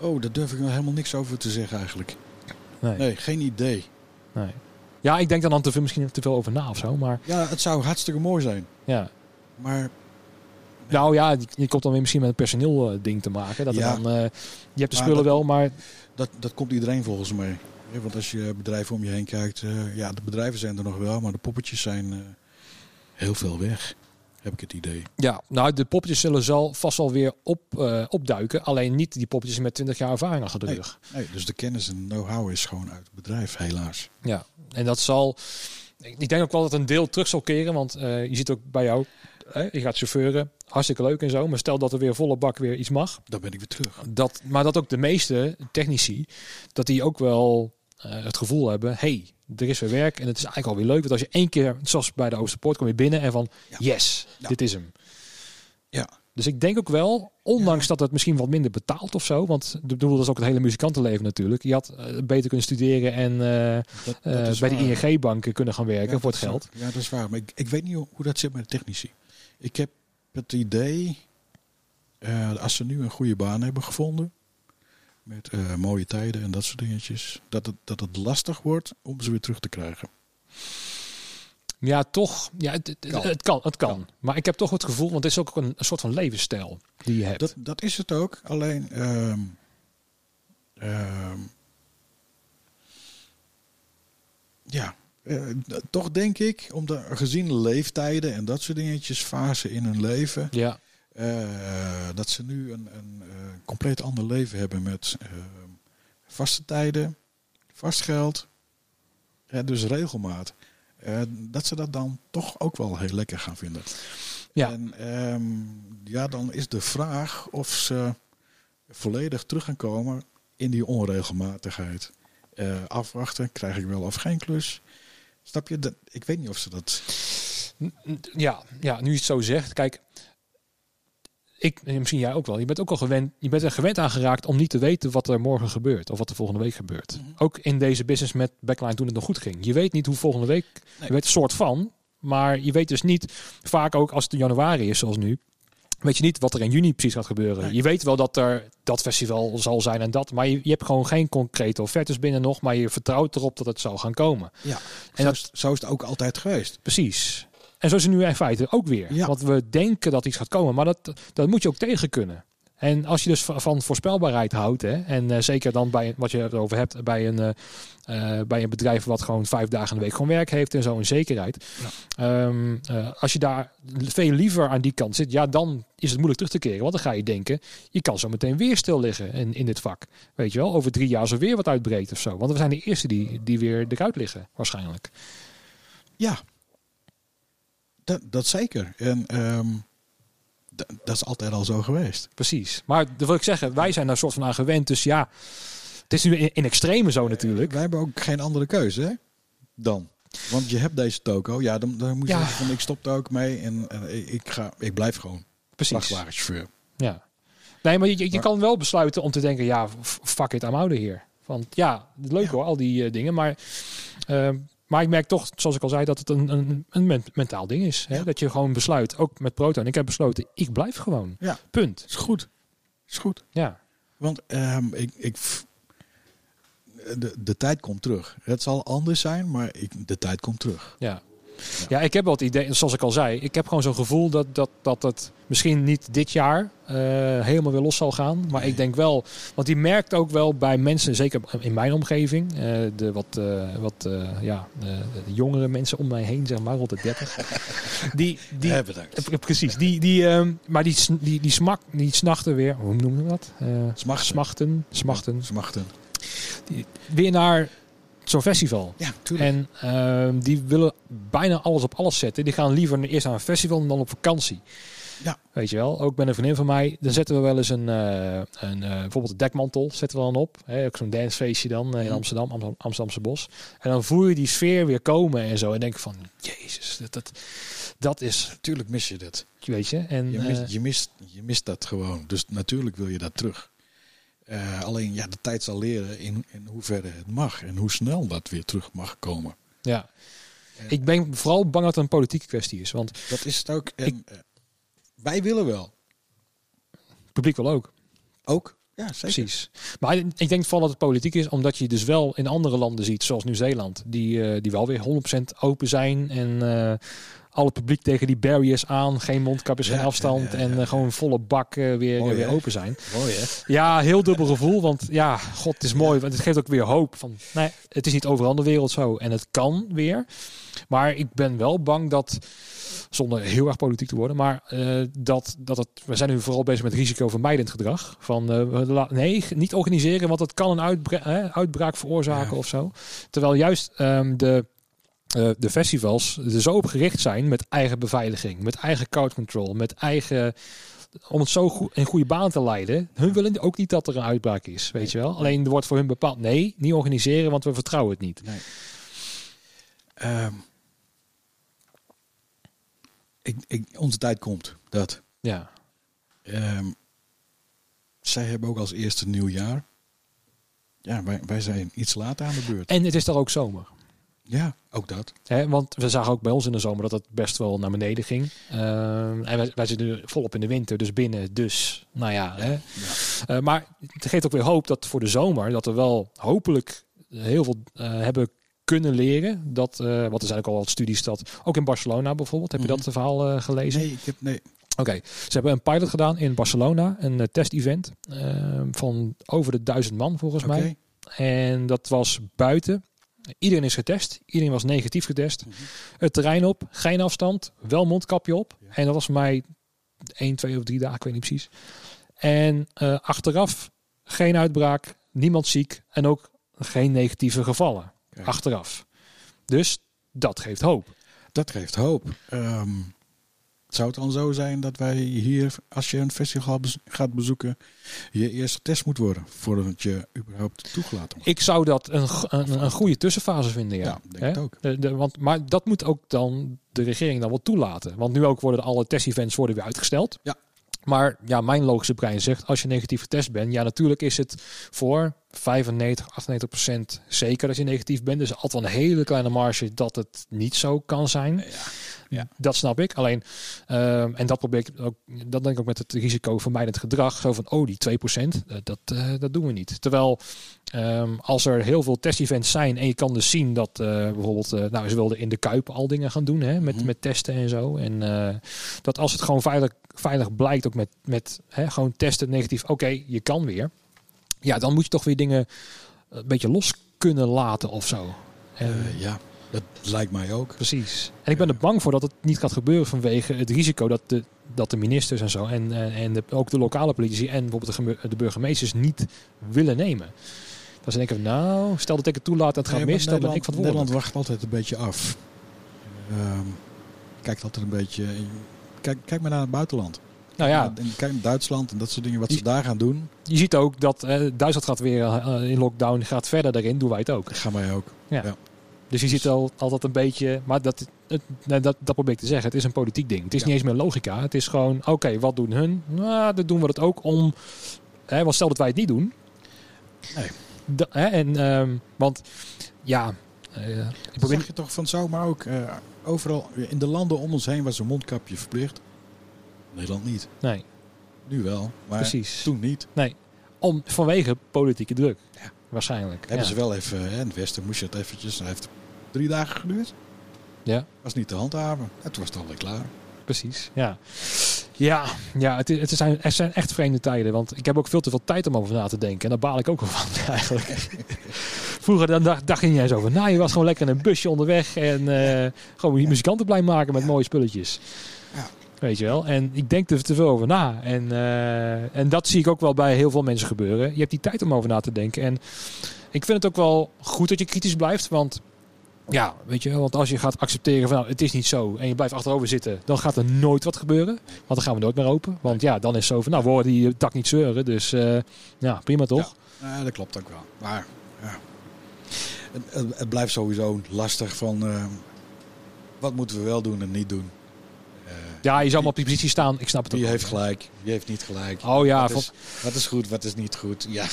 Oh, daar durf ik nog helemaal niks over te zeggen eigenlijk. Nee. Nee, geen idee. nee. Ja, ik denk dan, dan te veel, misschien te veel over na of zo. Maar Ja, het zou hartstikke mooi zijn. ja. Maar Nou ja, je- je komt dan weer misschien met een personeel eh, ding te maken. Dat Ja. dan, eh, je hebt de spullen dat- wel, maar dat, dat komt iedereen volgens mij. Want als je bedrijven om je heen kijkt, eh, ja, de bedrijven zijn er nog wel, maar de poppetjes zijn heel veel weg. Heb ik het idee. ja, nou, de poppetjes zullen zal vast wel weer op, opduiken. Alleen niet die poppetjes met 20 jaar ervaring achter de Nee. rug. Nee, dus de kennis en know-how is gewoon uit het bedrijf, helaas. Ja, en dat zal. Ik denk ook wel dat een deel terug zal keren, want je ziet ook bij jou, hè, je gaat chauffeuren, hartstikke leuk en zo. Maar stel dat er weer volle bak weer iets mag, Dan ben ik weer terug. dat, maar dat ook de meeste technici, dat die ook wel eh, het gevoel hebben, hey, er is weer werk en het is eigenlijk alweer leuk. Want als je één keer, zoals bij de Oosterpoort, kom je binnen en van, Ja. yes, Ja. dit is hem. Ja. Dus ik denk ook wel, ondanks dat het misschien wat minder betaalt of zo, want ik bedoel, dat is ook het hele muzikantenleven natuurlijk. Je had eh, beter kunnen studeren en eh, Dat, dat is bij de. ING-banken kunnen gaan werken voor het geld. waar. Ja, dat is waar. Maar ik, ik weet niet hoe dat zit met de technici. Ik heb het idee, eh, als ze nu een goede baan hebben gevonden, met eh, mooie tijden en dat soort dingetjes, dat het, dat het lastig wordt om ze weer terug te krijgen. Ja, toch. Ja, het, het, Kan. het kan. Het kan. Kan. Maar ik heb toch het gevoel, want het is ook een, een soort van levensstijl die je hebt. Dat, dat is het ook. Alleen, ehm, ehm, ja, eh, toch denk ik, omdat gezien leeftijden en dat soort dingetjes, fase in hun leven, ja, eh, dat ze nu een, een eh, compleet ander leven hebben met vaste tijden, vast geld, dus regelmaat. Dat ze dat dan toch ook wel heel lekker gaan vinden. Ja. En ehm, ja, dan is de vraag of ze volledig terug gaan komen in die onregelmatigheid. Afwachten, krijg ik wel of geen klus. Snap je? Dat, ik weet niet of ze dat... Ja, ja, nu je het zo zegt. Kijk, ik, en misschien jij ook wel. Je bent ook al gewend, je bent er gewend aan geraakt om niet te weten wat er morgen gebeurt. Of wat er volgende week gebeurt. Mhm. Ook in deze business met backline toen het nog goed ging. Je weet niet hoe volgende week, Nee. je weet een soort van. Maar je weet dus niet, vaak ook als het in januari is zoals nu. Weet je niet wat er in juni precies gaat gebeuren. Nee. Je weet wel dat er dat festival zal zijn en dat. Maar je, je hebt gewoon geen concrete offertes binnen nog. Maar je vertrouwt erop dat het zal gaan komen. Ja, En zo, dat- is, zo is het ook altijd geweest. Precies. En zo is het nu in feite ook weer. Ja. Want we denken dat iets gaat komen, maar dat, dat moet je ook tegen kunnen. En als je dus van voorspelbaarheid houdt, hè, en eh, zeker dan bij wat je erover hebt, bij een, eh, eh, bij een bedrijf wat gewoon vijf dagen in de week gewoon werk heeft en zo een zekerheid. Ehm, eh, als je daar veel liever aan die kant zit, ja, dan is het moeilijk terug te keren. Want dan ga je denken, je kan zo meteen weer stil liggen in, in dit vak. Weet je wel, over drie jaar zo weer wat uitbreekt of zo. Want we zijn de eerste die, die weer eruit liggen, waarschijnlijk. Ja, dat, dat zeker. En ehm, dat is altijd al zo geweest. Precies. Maar dat wil ik zeggen, wij zijn daar soort van aan gewend. Dus ja, het is nu in, in extreme zo natuurlijk. Wij hebben ook geen andere keuze, hè? Dan. Want je hebt deze toko. Ja, dan, dan moet je Ja. zeggen van ik stop er ook mee en, en ik, ga, ik blijf gewoon Precies. vrachtwagenchauffeur. Ja. Nee, maar je, je, Maar- kan wel besluiten om te denken, ja, fuck it, I'm out of here. Want ja, leuk Ja. hoor, al die eh, dingen. Maar, ehm, maar ik merk toch, zoals ik al zei, dat het een, een, een men- mentaal ding is. Hè? Ja. Dat je gewoon besluit, ook met Proton. Ik heb besloten, ik blijf gewoon. Ja. Punt. Is goed. Is goed. Ja. Want ehm, ik, ik, de, de tijd komt terug. Het zal anders zijn, maar ik, de tijd komt terug. Ja. Ja, ik heb wel het idee, zoals ik al zei, ik heb gewoon zo'n gevoel dat, dat, dat het misschien niet dit jaar eh, helemaal weer los zal gaan. Maar Nee. ik denk wel, want die merkt ook wel bij mensen, zeker in mijn omgeving, eh, de wat, eh, wat ja, de jongere mensen om mij heen, zeg maar, rond de 30. [LAUGHS] die, die, eh, precies, die, die, ehm, maar die, die, die, smak, die snachten weer, hoe noemen we dat? Smachten. smachten, smachten, Smachten. weer naar zo'n festival. Ja, tuurlijk. En ehm, die willen bijna alles op alles zetten. Die gaan liever eerst naar een festival dan op vakantie. Ja. Weet je wel, ook met een vriendin van mij. Dan zetten we wel eens een, eh, een eh, bijvoorbeeld een dekmantel zetten we dan op. Hè, ook zo'n dancefeestje dan eh, in Mhm. Amsterdam, Amsterdam, Amsterdamse bos. En dan voel je die sfeer weer komen en zo. En denk van, jezus, dat, dat, dat is, Natuurlijk mis je dat. weet je. En, Je mist, je, mist, je mist dat gewoon. Dus natuurlijk wil je dat terug. Eh, alleen ja, de tijd zal leren in, in hoeverre het mag en hoe snel dat weer terug mag komen. Ja. Ik ben vooral bang dat het een politieke kwestie is. Want Dat is het ook. En, eh, wij willen wel. het publiek wil ook. Ook? Ja, zeker. Precies. Maar ik denk vooral dat het politiek is, omdat je dus wel in andere landen ziet, zoals Nieuw-Zeeland, die, eh, die wel weer 100% open zijn. En al het publiek tegen die barriers aan, geen mondkapjes, Ja, geen afstand. ja, ja, En eh, gewoon volle bak eh, weer, Mooi, weer open zijn. Mooi hè? Ja, heel dubbel gevoel. Want ja, god, het is mooi. Want het geeft ook weer hoop. Van, nee, het is niet overal in de wereld zo. En het kan weer. Maar ik ben wel bang dat, zonder heel erg politiek te worden, maar eh, dat, dat het, we zijn nu vooral bezig met risicovermijdend gedrag. Van la- nee, niet organiseren, want het kan een uitbra uitbraak veroorzaken of zo. Terwijl juist ehm, de, eh, de festivals er zo op gericht zijn met eigen beveiliging, met eigen crowd control, met eigen om het zo goed in goede baan te leiden. Hun willen ook niet dat er een uitbraak is, weet je wel. Alleen er wordt voor hun bepaald, nee, niet organiseren, want we vertrouwen het niet. Nee. Ehm, ik, ik, onze tijd komt. Dat. Ja, Ehm, zij hebben ook als eerste nieuwjaar. Ja, wij, wij zijn iets later aan de beurt. en het is daar ook zomer. Ja, ook dat. Hè, want we zagen ook bij ons in de zomer dat het best wel naar beneden ging. Ehm, en wij, wij zitten nu volop in de winter, dus binnen. Dus, nou ja. Hè. Eh, maar het geeft ook weer hoop dat voor de zomer, dat we wel hopelijk heel veel eh, hebben kunnen leren. Dat, eh want er zijn ook al wat studies dat, ook in Barcelona bijvoorbeeld, heb je Mhm. dat verhaal eh, gelezen? Nee, ik heb nee. Oké, ze hebben een pilot gedaan in Barcelona, een test-event eh, van over de duizend man volgens Oké. mij. En dat was buiten. Iedereen is getest. Iedereen was negatief getest. Mhm. Het terrein op, geen afstand, wel mondkapje op. Ja. En dat was voor mij 1, 2 of 3 dagen, ik weet niet precies. En eh, achteraf geen uitbraak, niemand ziek en ook geen negatieve gevallen. Achteraf. Dus dat geeft hoop. Dat geeft hoop. Ehm, zou het dan zo zijn dat wij hier, als je een festival gaat bezoeken, je eerst getest moet worden voordat je überhaupt toegelaten wordt? Ik zou dat een, een, een goede tussenfase vinden, ja. Ja, denk ik ook. De, de, want, maar dat moet ook dan de regering dan wel toelaten. Want nu ook worden alle test-events worden weer uitgesteld. Ja. Maar ja, mijn logische brein zegt, als je negatief getest bent, ja, natuurlijk is het voor 95, 98 procent zeker dat je negatief bent. Dus altijd wel een hele kleine marge dat het niet zo kan zijn. Ja. Dat snap ik. Alleen, ehm, en dat probeer ik ook, dat denk ik ook met het risicovermijdend gedrag. Zo van, oh, die 2 procent, dat, eh, dat doen we niet. Terwijl, ehm, als er heel veel test-events zijn en je kan dus zien dat eh, bijvoorbeeld, eh, nou, ze wilden in de Kuip al dingen gaan doen, hè, met, Mhm. met testen en zo. En eh, dat als het gewoon veilig, veilig blijkt, ook met, met hè, gewoon testen negatief, oké, je kan weer. Ja, dan moet je toch weer dingen een beetje los kunnen laten of zo. Eh, ja, dat lijkt mij ook. Precies. En ik ben er bang voor dat het niet gaat gebeuren vanwege het risico dat de, dat de ministers en zo en, en, en de, ook de lokale politici en bijvoorbeeld de, de burgemeesters niet willen nemen. Dan ze denken, nou, stel dat ik het toelaat en het gaat Nee, mis, dan ben ik verantwoordelijk. Nederland wacht altijd een beetje af. Ehm, kijkt altijd een beetje. Kijk, kijk maar naar het buitenland. Nou ja, En Kijk naar Duitsland en dat soort dingen wat ze daar gaan doen. je ziet ook dat eh, Duitsland gaat weer eh, in lockdown, gaat verder daarin, doen wij het ook. Gaan wij ook. Dus je ziet al, altijd een beetje, maar dat, het, nee, dat, dat probeer ik te zeggen, het is een politiek ding. Het is Ja. niet eens meer logica, het is gewoon, oké, wat doen hun? Nou, dan doen we het ook om, hè, want stel dat wij het niet doen. Nee. Da- hè, en, ehm, want, ja, eh, ik Dat probeer, zeg je toch van zo, maar ook eh, overal in de landen om ons heen was een mondkapje verplicht. Nederland niet. nee, Nu wel, maar precies. toen niet. Om, vanwege politieke druk, Ja. waarschijnlijk. Hebben ja. ze wel even, hè, in het Westen moest je het eventjes, dat heeft drie dagen geduurd. Ja. Was niet te handhaven. Het was dan weer klaar. Precies, ja. Ja, ja het, is, het zijn, er zijn echt vreemde tijden. Want ik heb ook veel te veel tijd om over na te denken. En daar baal ik ook wel van [LAUGHS] eigenlijk. Vroeger dan dacht, dacht je niet eens over. Nou, je was gewoon lekker in een busje onderweg. En eh, gewoon je muzikanten blij maken met mooie spulletjes. Weet je wel. En ik denk er te veel over na. En, eh, en dat zie ik ook wel bij heel veel mensen gebeuren. Je hebt die tijd om over na te denken. En ik vind het ook wel goed dat je kritisch blijft. Want ja, weet je want als je gaat accepteren van nou, het is niet zo en je blijft achterover zitten, dan gaat er nooit wat gebeuren. Want dan gaan we nooit meer open. Want ja, dan is zo van nou, we horen die dak niet zeuren. Dus eh, ja, prima toch? Ja, dat klopt ook wel. Maar ja. het, het, blijft sowieso lastig van eh, wat moeten we wel doen en niet doen. Ja, je zou maar op die positie staan. Ik snap het ook. Wie wel. heeft gelijk, wie heeft niet gelijk. Oh ja, wat, is, wat is goed, wat is niet goed. Ja,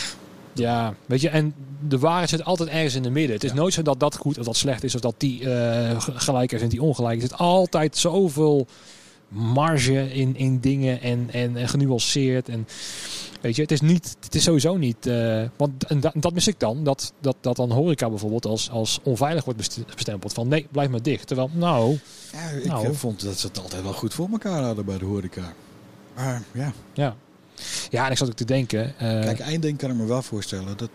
Ja, weet je, en de waarheid zit altijd ergens in de midden. Het is Ja. nooit zo dat dat goed of dat slecht is, of dat die eh, gelijk is en die ongelijk. Er zit altijd zoveel marge in, in dingen en, en, en genuanceerd. En weet je, het is, niet, het is sowieso niet. eh, want en da- dat mis ik dan, dat, dat, dat dan horeca bijvoorbeeld als, als onveilig wordt best- bestempeld. Van nee, blijf maar dicht. Terwijl, nou, ja ik Nou. eh, vond dat ze het altijd wel goed voor elkaar hadden bij de horeca. Maar ja, ja. Ja, en ik zat ook te denken. eh, kijk, één ding kan ik me wel voorstellen. Dat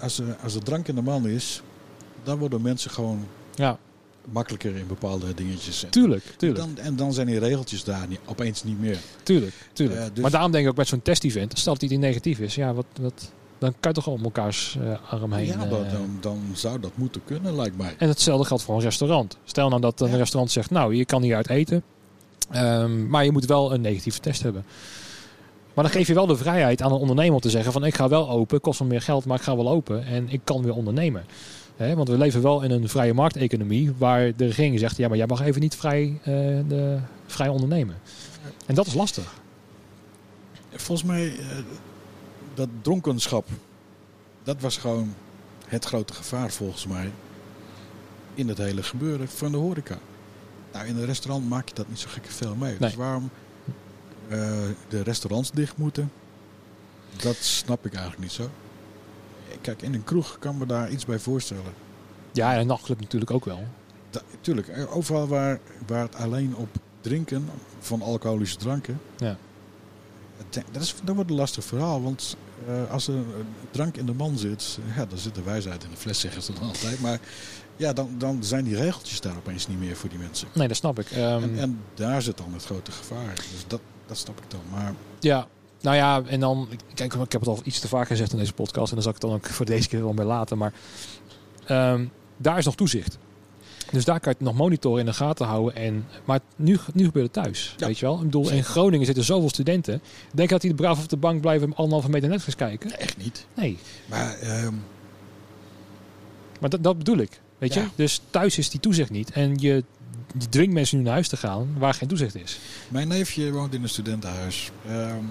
als er, als er drank in de man is, dan worden mensen gewoon ja, makkelijker in bepaalde dingetjes. Tuurlijk, tuurlijk. Dan, en dan zijn die regeltjes daar niet, opeens niet meer. Tuurlijk, tuurlijk. Eh, dus- Maar daarom denk ik ook met zo'n test-event, stel dat die negatief is, ja, wat, wat, dan kan je toch om elkaars eh, arm heen. ja, eh, dan, dan, dan zou dat moeten kunnen, lijkt mij. En hetzelfde geldt voor een restaurant. Stel nou dat een Ja. restaurant zegt, nou, je kan hier uit eten, ehm, maar je moet wel een negatieve test hebben. Maar dan geef je wel de vrijheid aan een ondernemer om te zeggen van ik ga wel open, kost me meer geld, maar ik ga wel open en ik kan weer ondernemen. Hè, want we leven wel in een vrije markteconomie waar de regering zegt, ja, maar jij mag even niet vrij, eh, de, vrij ondernemen. En dat is lastig. Volgens mij, eh, dat dronkenschap, dat was gewoon het grote gevaar volgens mij in het hele gebeuren van de horeca. Nou, in een restaurant maak je dat niet zo gekke veel mee. Nee. Dus waarom eh, de restaurants dicht moeten, dat snap ik eigenlijk niet zo. Kijk, in een kroeg kan me daar iets bij voorstellen. Ja, en een nachtclub natuurlijk ook wel. Da- tuurlijk, eh, overal waar, waar het alleen op drinken van alcoholische dranken. Ja. Dat, is, dat wordt een lastig verhaal. Want eh, als er een drank in de man zit, ja, dan zit de wijsheid in de fles, zeggen ze dan altijd. Maar ja, dan, dan zijn die regeltjes daar opeens niet meer voor die mensen. Nee, dat snap ik. Ehm, En, en daar zit dan het grote gevaar. Dus dat, dat snap ik dan. Maar Ja, nou ja, en dan, kijk, ik heb het al iets te vaak gezegd in deze podcast en dan zal ik het dan ook voor deze keer wel bij laten. Maar ehm, daar is nog toezicht. Dus daar kan je het nog monitoren in de gaten houden. En, maar nu, nu gebeurt het thuis, Ja, weet je wel. Ik bedoel, in. Groningen zitten zoveel studenten. Denk dat die braaf op de bank blijven anderhalve meter Netflix kijken? echt niet. Nee, Maar ehm, maar dat, dat bedoel ik, weet je. Dus thuis is die toezicht niet. En je, je dwingt mensen nu naar huis te gaan waar geen toezicht is. mijn neefje woont in een studentenhuis. Een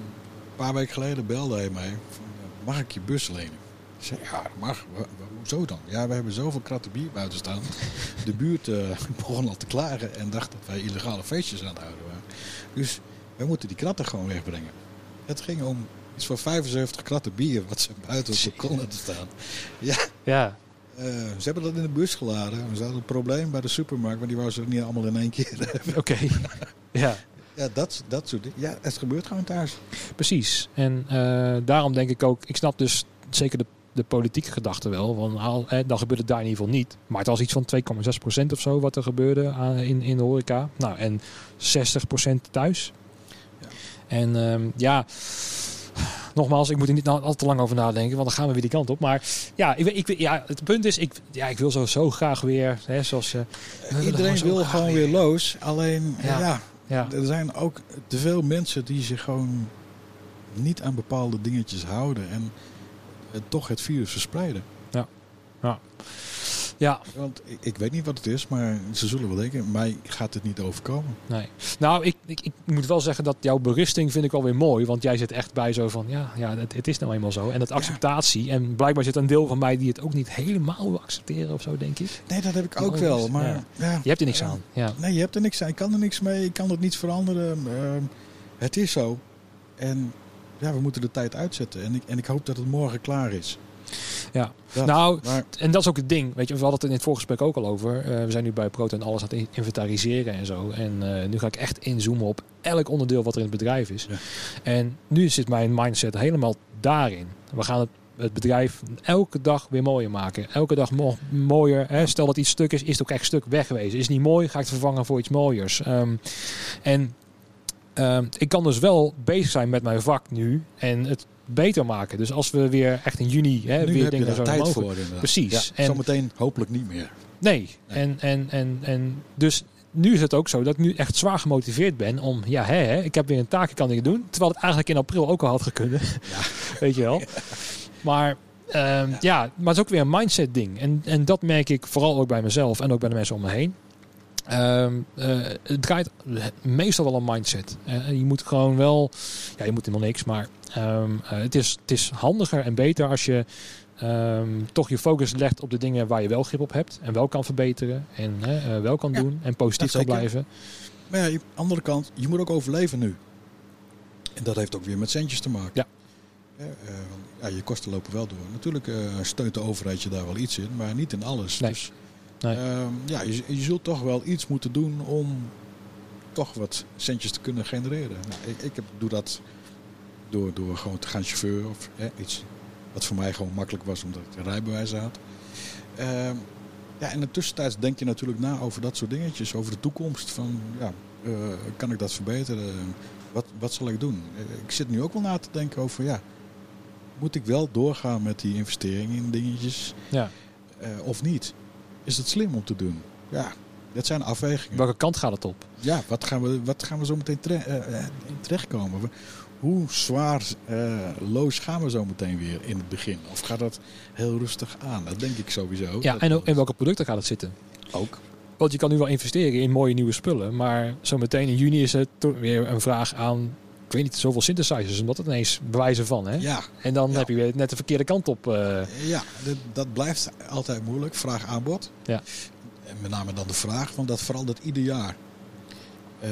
paar weken geleden belde hij mij. Mag ik je bus lenen? Ik zei, ja, dat mag. Hoezo dan? Ja, we hebben zoveel kratten bier buiten staan. [LAUGHS] De buurt eh, [LAUGHS] begon al te klagen en dacht dat wij illegale feestjes aan het houden waren. Dus wij moeten die kratten gewoon wegbrengen. Het ging om iets van 75 kratten bier wat ze buiten op de balkon hadden staan. Ja, Ja, eh, ze hebben dat in de bus geladen. We hadden een probleem bij de supermarkt, maar die wou ze niet allemaal in één keer oké. ja. [LAUGHS] Ja, dat, dat soort dingen. Ja, het gebeurt gewoon thuis. Precies. En eh, daarom denk ik ook, ik snap dus zeker de, de politieke gedachte wel. Want dan gebeurt het daar in ieder geval niet. Maar het was iets van 2,6% of zo wat er gebeurde aan, in, in de horeca. Nou, en 60% thuis. Ja. En ehm, ja, nogmaals, ik moet er niet al te lang over nadenken, want dan gaan we weer die kant op. Maar ja, ik, ik, ja het punt is, ik, ja, ik wil zo, zo graag weer, hè, zoals... eh, willen Iedereen [LAUGHS] wil gewoon weer los. Alleen, Ja. ja. Ja, er zijn ook te veel mensen die zich gewoon niet aan bepaalde dingetjes houden. En toch het virus verspreiden. ja, Want ik, ik weet niet wat het is, maar ze zullen wel denken, mij gaat het niet overkomen. Nee. Nou, ik, ik, ik moet wel zeggen dat jouw beristing vind ik wel weer mooi. Want jij zit echt bij zo van, ja, ja het, het is nou eenmaal zo. En dat acceptatie. En blijkbaar zit een deel van mij die het ook niet helemaal wil accepteren of zo, denk ik. Nee, dat heb ik ook wel. Maar ja. ja. Je hebt er niks Ja. aan. Ja. Nee, je hebt er niks aan. Ik kan er niks mee. Ik kan het niet veranderen. Ehm, het is zo. En ja, we moeten de tijd uitzetten. En ik, en ik hoop dat het morgen klaar is. Ja. Dat. Nou, maar en dat is ook het ding. Weet je, we hadden het in het voorgesprek ook al over. Eh, we zijn nu bij Proto en alles aan het inventariseren en zo. En eh, nu ga ik echt inzoomen op elk onderdeel wat er in het bedrijf is. Ja. En nu zit mijn mindset helemaal daarin. We gaan het, het bedrijf elke dag weer mooier maken. Elke dag mo- mooier. Hè. Stel dat iets stuk is, is het ook echt stuk wegwezen. Is niet mooi, ga ik het vervangen voor iets mooiers. Ehm, en ehm, ik kan dus wel bezig zijn met mijn vak nu en het beter maken. Dus als we weer echt in juni hè, nu weer heb je dingen daar zo tijd mogen. voor. inderdaad. Precies. Ja, En- Zometeen hopelijk niet meer. Nee. Nee. En, en, en, en dus nu is het ook zo dat ik nu echt zwaar gemotiveerd ben om, ja, hè, hè, ik heb weer een taak, ik kan dingen doen. Terwijl het eigenlijk in april ook al had gekund. [LAUGHS] Weet je wel. Maar ehm, ja. maar het is ook weer een mindset ding. En, en dat merk ik vooral ook bij mezelf en ook bij de mensen om me heen. Ehm, eh, het draait meestal wel een mindset. Eh, je moet gewoon wel, ja, je moet helemaal niks, maar ehm, eh, het, is, het is handiger en beter als je ehm, toch je focus legt op de dingen waar je wel grip op hebt en wel kan verbeteren en eh, wel kan Ja, doen en positief kan blijven. Maar ja, de andere kant, je moet ook overleven nu. En dat heeft ook weer met centjes te maken. Ja. Eh, want, ja, je kosten lopen wel door. Natuurlijk steunt de overheid je daar wel iets in, maar niet in alles. Nee. Dus Nee. ehm, ja, je, je zult toch wel iets moeten doen om toch wat centjes te kunnen genereren. Nou, ik ik heb, doe dat door, door gewoon te gaan chauffeur of hè, iets wat voor mij gewoon makkelijk was omdat ik een rijbewijs had. Ehm, ja, en in de tussentijd denk je natuurlijk na over dat soort dingetjes, over de toekomst. Van, ja, eh, kan ik dat verbeteren? Wat, wat zal ik doen? Eh, Ik zit nu ook wel na te denken over, ja, moet ik wel doorgaan met die investeringen in dingetjes Ja. eh, of niet? Is het slim om te doen? Ja, dat zijn afwegingen. Welke kant gaat het op? Ja, wat gaan we, wat gaan we zo meteen in terechtkomen? Hoe zwaar loos gaan we zo meteen weer in het begin? Of gaat dat heel rustig aan? Dat denk ik sowieso. Ja, en ook in welke producten gaat het zitten? ook. Want je kan nu wel investeren in mooie nieuwe spullen, maar zometeen in juni is het weer een vraag aan, ik weet niet, zoveel synthesizers, omdat het ineens bewijzen van. Hè? Ja, En dan Ja. heb je weer net de verkeerde kant op. eh. ja dat, dat blijft altijd moeilijk. Vraag aanbod. Ja. En met name dan de vraag, want dat verandert ieder jaar. Eh,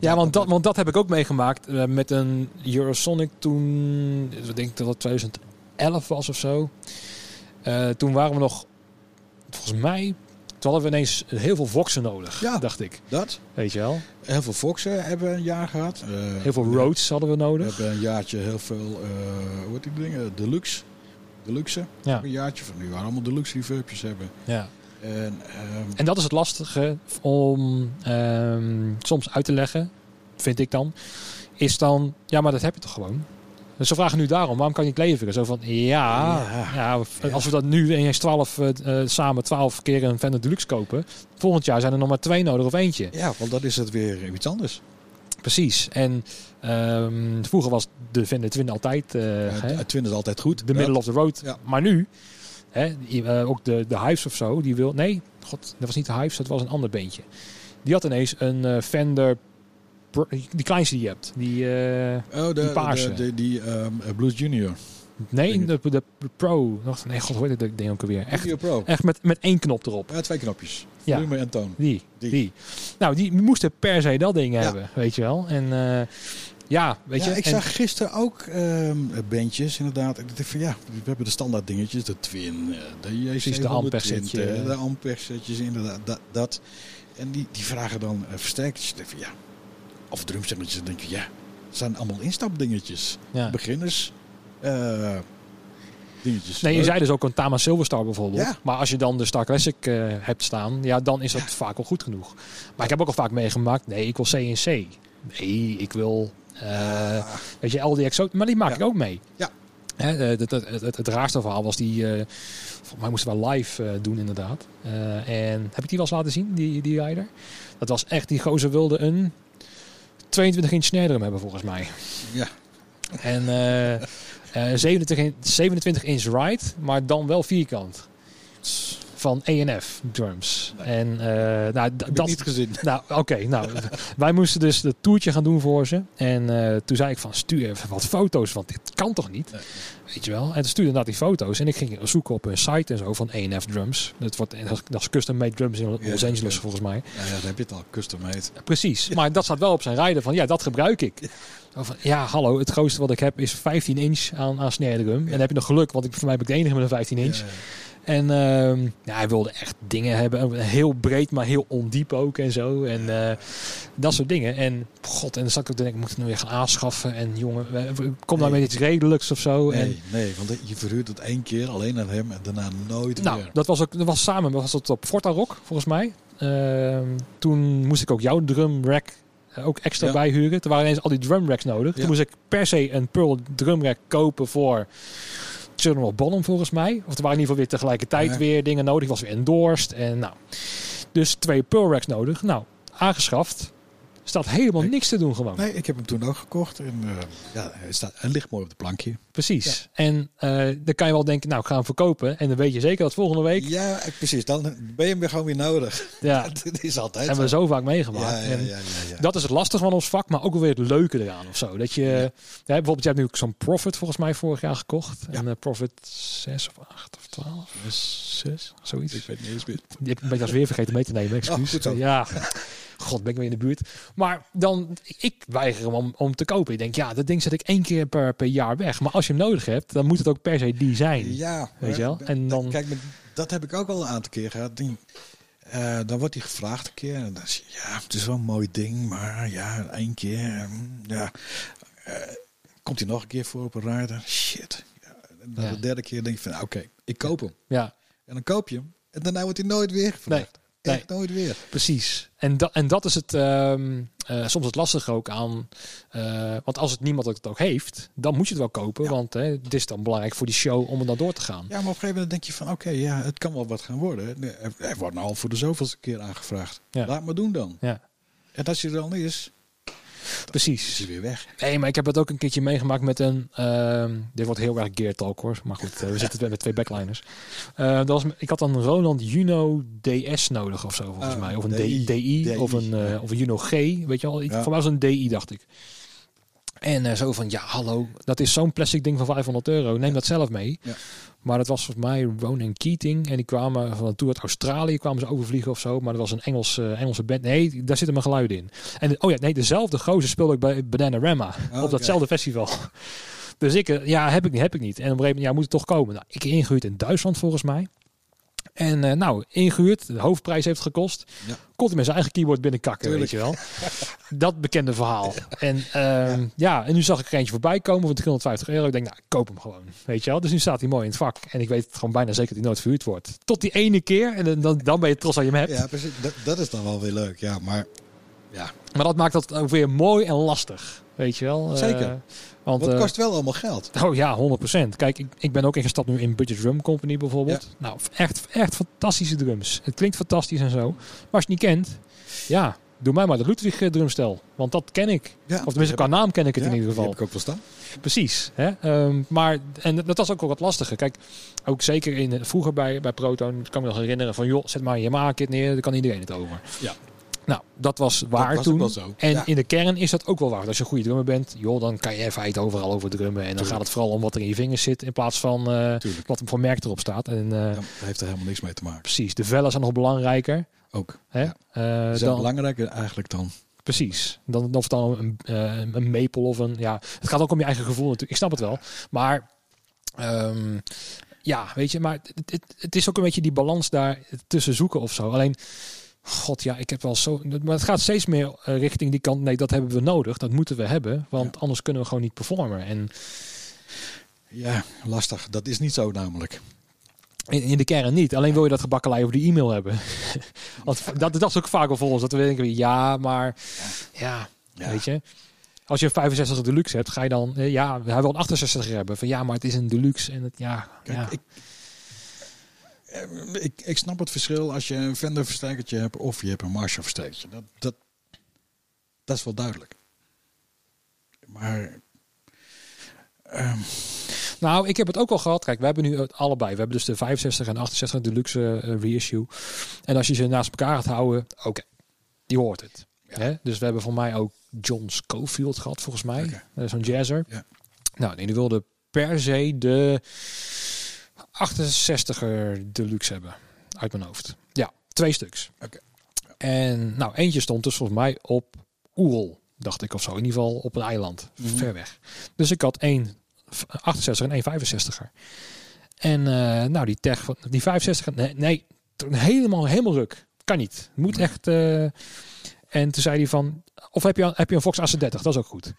Ja, want dat, want dat heb ik ook meegemaakt eh, met een Eurosonic toen, ik denk dat het 2011 was of zo. Eh, toen waren we nog, volgens mij, toen hadden we ineens heel veel Voxen nodig, Ja. dacht ik. dat. Weet je wel? Heel veel Foxen hebben we een jaar gehad. Eh, Heel veel we- Rhodes hadden we We nodig. hebben een jaartje heel veel, hoe heet die dingen? Deluxe. Deluxe. Ja. Een jaartje van nu. waar allemaal deluxe reverbjes hebben. Ja. En, ehm, En dat is het lastige om ehm, soms uit te leggen, vind ik dan. Is dan, ja, maar dat heb je toch gewoon. Dus ze vragen nu daarom, waarom kan je niet leveren? Zo van, ja, Ja. ja, als we dat nu ineens 12, eh, eh, samen 12 keer een Fender Deluxe kopen. Volgend jaar zijn er nog maar twee nodig of eentje. ja, want dat is het weer iets anders. Precies. En ehm, vroeger was de Fender Twin altijd het, hè, het Twin is altijd goed. de middle of the road. Maar nu, hè, die, eh, ook de, de Hives of zo, die wil... Nee, god, dat was niet de Hives, dat was een ander beentje. Die had ineens een eh, Fender... Die kleinste die je hebt. Die, eh, Oh, de, die paarse. de, de- die ehm, Blues Junior. nee, de, de Pro. Nee, god, hoe heet dat ding ook alweer? Echt, Pro. echt met, met één knop erop. Ja, twee knopjes. Ja. Volume en toon. Die, die. Die. Nou, die moesten per se dat ding Ja. hebben, weet je wel. En ja, weet ja, je. ik en- zag gisteren ook ehm bandjes, inderdaad. Ik dacht van ja, we hebben de standaard dingetjes, de Twin, eh, de JC de ampersetje. de ampersetjes, inderdaad, dat, dat. En die, die vragen dan uh, versterkertjes. Ik denk van ja, of drumstemmetjes. Dan denk ik ja, het zijn allemaal instapdingetjes. ja. Beginners, eh, dingetjes. Nee, je zei dus ook een Tama Silverstar bijvoorbeeld. Ja. Maar als je dan de Star Classic eh, hebt staan, ja, dan is dat vaak al goed genoeg. Maar ik heb ook al vaak meegemaakt, nee, ik wil CNC. Nee, ik wil, eh, weet je, LDX ook. Maar die maak ik ook mee. Ja. Hè, eh, het, het, het, raarste verhaal was die, volgens mij moesten we live doen inderdaad. En heb ik die wel eens laten zien, die, die rider? Dat was echt, die gozer wilde een 22 inch drum hebben volgens mij. Ja. En eh, eh, 27, in- 27 inch ride, maar dan wel vierkant. Van ENF drums. Nee. En eh, nou, d- Heb ik dat, niet gezien. [LAUGHS] nou, oké. nou, wij moesten dus het toertje gaan doen voor ze. En eh, toen zei ik van, stuur even wat foto's, want dit kan toch niet? Nee. Weet je wel? En toen stuurde inderdaad die foto's. En ik ging zoeken op een site en zo van ENF drums. Dat, wordt, dat is custom made drums in Los Angeles ja. volgens mij. Ja, ja, dan heb je het al, custom made. Precies. Maar dat staat wel op zijn rijden van, ja, dat gebruik ik. Van, ja, hallo, het grootste wat ik heb is 15 inch aan, aan snare drum. En dan heb je nog geluk, want ik, voor mij ben ik de enige met een 15 inch. En ehm, ja, hij wilde echt dingen hebben. Heel breed, maar heel ondiep ook en zo. En eh, dat soort dingen. En god, en dan zat ik ook denken, ik moet het nu weer gaan aanschaffen. En jongen, kom nou Nee. met iets redelijks of zo. En, Nee, nee, want je verhuurt het één keer alleen aan hem en daarna nooit nou, meer. dat was ook dat was samen, was dat op Forta Rock volgens mij. Ehm, toen moest ik ook jouw drum rack eh, ook extra Ja. bijhuren. Toen waren ineens al die drum racks nodig. Ja. Toen moest ik per se een Pearl drum rack kopen voor Of Bonham volgens mij. Of er waren in ieder geval weer tegelijkertijd Ja. weer dingen nodig. Was weer endorsed. En nou, dus twee Pearl racks nodig. Nou, aangeschaft. Staat helemaal Nee. niks te doen gewoon. Nee, ik heb hem toen ook gekocht. En, eh, ja, hij, staat, hij ligt mooi op het plankje. Precies. En eh, dan kan je wel denken, nou, ik ga hem verkopen. En dan weet je zeker dat volgende week... Ja, eh, precies. Dan ben je hem weer gewoon weer nodig. Ja, [LAUGHS] dat is altijd hebben we zo. vaak meegemaakt. Ja, ja. Dat is het lastige van ons vak, maar ook alweer het leuke eraan of zo. Dat je, ja. bijvoorbeeld, je hebt nu zo'n Profit volgens mij vorig jaar gekocht. En eh, Profit 6 of 8 of 12, 6, zoiets. Ik weet niet eens meer. Die heb ik ben als weer vergeten mee te nemen, excuus. Oh, goed zo. Ja, [LAUGHS] god, ben ik weer in de buurt. Maar dan, ik weiger hem om, om te kopen. Ik denk, ja, dat ding zet ik één keer per, per jaar weg. Maar als je hem nodig hebt, dan moet het ook per se die zijn. Ja, Weet je wel? En dan- Kijk, dat heb ik ook al een aantal keer gehad. Eh, dan wordt hij gevraagd een keer. En dan je, ja, het is wel een mooi ding. Maar ja, één keer. mm, ja. Eh, komt hij nog een keer voor op een rider? Shit. Ja, en dan Ja. de derde keer denk je van, oké, ik koop hem. Ja, En dan koop je hem. En daarna wordt hij nooit weer gevraagd. Nee. Echt nooit weer. Precies. En, dat en dat is het ehm, eh, soms het lastige ook aan. eh, want als het niemand het ook heeft, dan moet je het wel kopen. Ja. Want hè, het is dan belangrijk voor die show om er dan door te gaan. Ja, maar op een gegeven moment denk je van, oké, ja, het kan wel wat gaan worden. Hij wordt nou al voor de zoveelste keer aangevraagd. Ja. Laat maar doen dan. Ja, En als hij er dan is, is precies. hij weer weg. Nee, maar ik heb het ook een keertje meegemaakt met een. ehm, dit wordt heel erg gear talk hoor. Maar goed, eh, we [LAUGHS] zitten met twee backliners. Eh, dat was, ik had een Roland Juno DS nodig of zo volgens Ah, mij. Of een DI. DI, DI, DI, of een, eh, of een Juno G. Weet je wel. Ik. Voor mij was een DI dacht ik. En zo van, ja hallo, dat is zo'n plastic ding van 500 euro. Neem dat zelf mee. Maar dat was volgens mij Ronan Keating. En die kwamen van tour uit Australië. Kwamen ze overvliegen of zo. Maar dat was een Engels, eh, Engelse band. Nee, daar zitten mijn geluiden in. En oh ja, nee, dezelfde gozer speelde ik bij Bananarama. Oh, op datzelfde festival. [LAUGHS] Dus ik, eh, ja, heb ik niet, heb ik niet. En op een gegeven moment, ja, moet het toch komen. Nou, ik ingehuurd in Duitsland volgens mij. En eh, nou, ingehuurd. De hoofdprijs heeft gekost. Ja. Kon hij met zijn eigen keyboard binnenkakken, Tuurlijk. weet je wel. Dat bekende verhaal. En ehm, ja. en nu zag ik er eentje voorbij komen voor 350 euro. Ik denk, nou, ik koop hem gewoon. Weet je wel. Dus nu staat hij mooi in het vak. En ik weet gewoon bijna zeker dat hij nooit verhuurd wordt. Tot die ene keer. En dan, dan ben je trots dat je hem hebt. Ja, precies. Dat, dat is dan wel weer leuk. Ja, maar ja. Maar dat maakt dat ook weer mooi en lastig. Weet je wel. Zeker. Eh, want, het eh, kost wel allemaal geld. Oh ja, 100%. Kijk, ik, ik ben ook ingestapt nu in Budget Drum Company bijvoorbeeld. Nou, echt, echt fantastische drums. Het klinkt fantastisch en zo. Maar als je het niet kent, ja, doe mij maar de Ludwig eh, drumstel. Want dat ken ik. Ja, Of tenminste, qua naam ken ik het ja, in ieder geval. heb ik ook wel staan. Precies. Hè? Ehm, maar, en dat was ook wel wat lastiger. Kijk, ook zeker in, eh, vroeger bij, bij Proton, ik kan me nog herinneren van, joh, zet maar je Yamaha-kit neer, daar kan iedereen het over. Ja. Nou, dat was waar toen. zo. En Ja. in de kern is dat ook wel waar. Als je een goede drummer bent, joh, dan kan je in feite overal over drummen. En dan Tuurlijk. gaat het vooral om wat er in je vingers zit, in plaats van eh, Tuurlijk. wat er voor merk erop staat. En eh, Ja, dat heeft er helemaal niks mee te maken. precies, de vellen zijn nog belangrijker. Ook. Hè? Ja. Eh, wel dan, belangrijker eigenlijk dan. Precies. Dan, of dan een, eh, een maple of een... Ja, het gaat ook om je eigen gevoel natuurlijk. Ik snap het wel. Maar... ehm, ja, weet je, maar het, het, het is ook een beetje die balans daar tussen zoeken of zo. Alleen, god ja, ik heb wel zo... Maar het gaat steeds meer eh, richting die kant. Nee, dat hebben we nodig. Dat moeten we hebben. Want anders kunnen we gewoon niet performen. En Ja, lastig. Dat is niet zo namelijk. in, in de kern niet. Alleen wil je dat gebakkelei over die e-mail hebben. [LAUGHS] Want dat, dat is ook vaak wel voor ons. Dat we denken, ja, maar... Ja, Ja. Weet je? Als je een 65 deluxe hebt, ga je dan, eh, ja, hij wil een 68 hebben. Van ja, maar het is een deluxe en het, ja, Kijk, ja. ik, ik, ik snap het verschil als je een Fender versterkertje hebt of je hebt een Marshall versterkertje. Dat, dat, dat is wel duidelijk. Maar ehm, Nou, ik heb het ook al gehad. Kijk, we hebben nu het allebei. We hebben dus de 65 en 68 deluxe eh, reissue. En als je ze naast elkaar gaat houden, oké, die hoort het. Ja. Hè? Dus we hebben voor mij ook John Schofield gehad, volgens mij. Oké. Eh, Zo'n jazzer. Ja. Nou, en die wilde per se de 68er deluxe hebben. Uit mijn hoofd. Ja, twee stuks. Oké. En nou, eentje stond dus volgens mij op Oerol, dacht ik of zo. In ieder geval op een eiland, Mhm. ver weg. Dus ik had één 68 en één 65er. En eh, nou, die tech van die 65 nee, nee, helemaal, helemaal ruk. Kan niet. Moet echt. eh, en toen zei hij van, of heb je, heb je een Fox AC30? Dat is ook goed.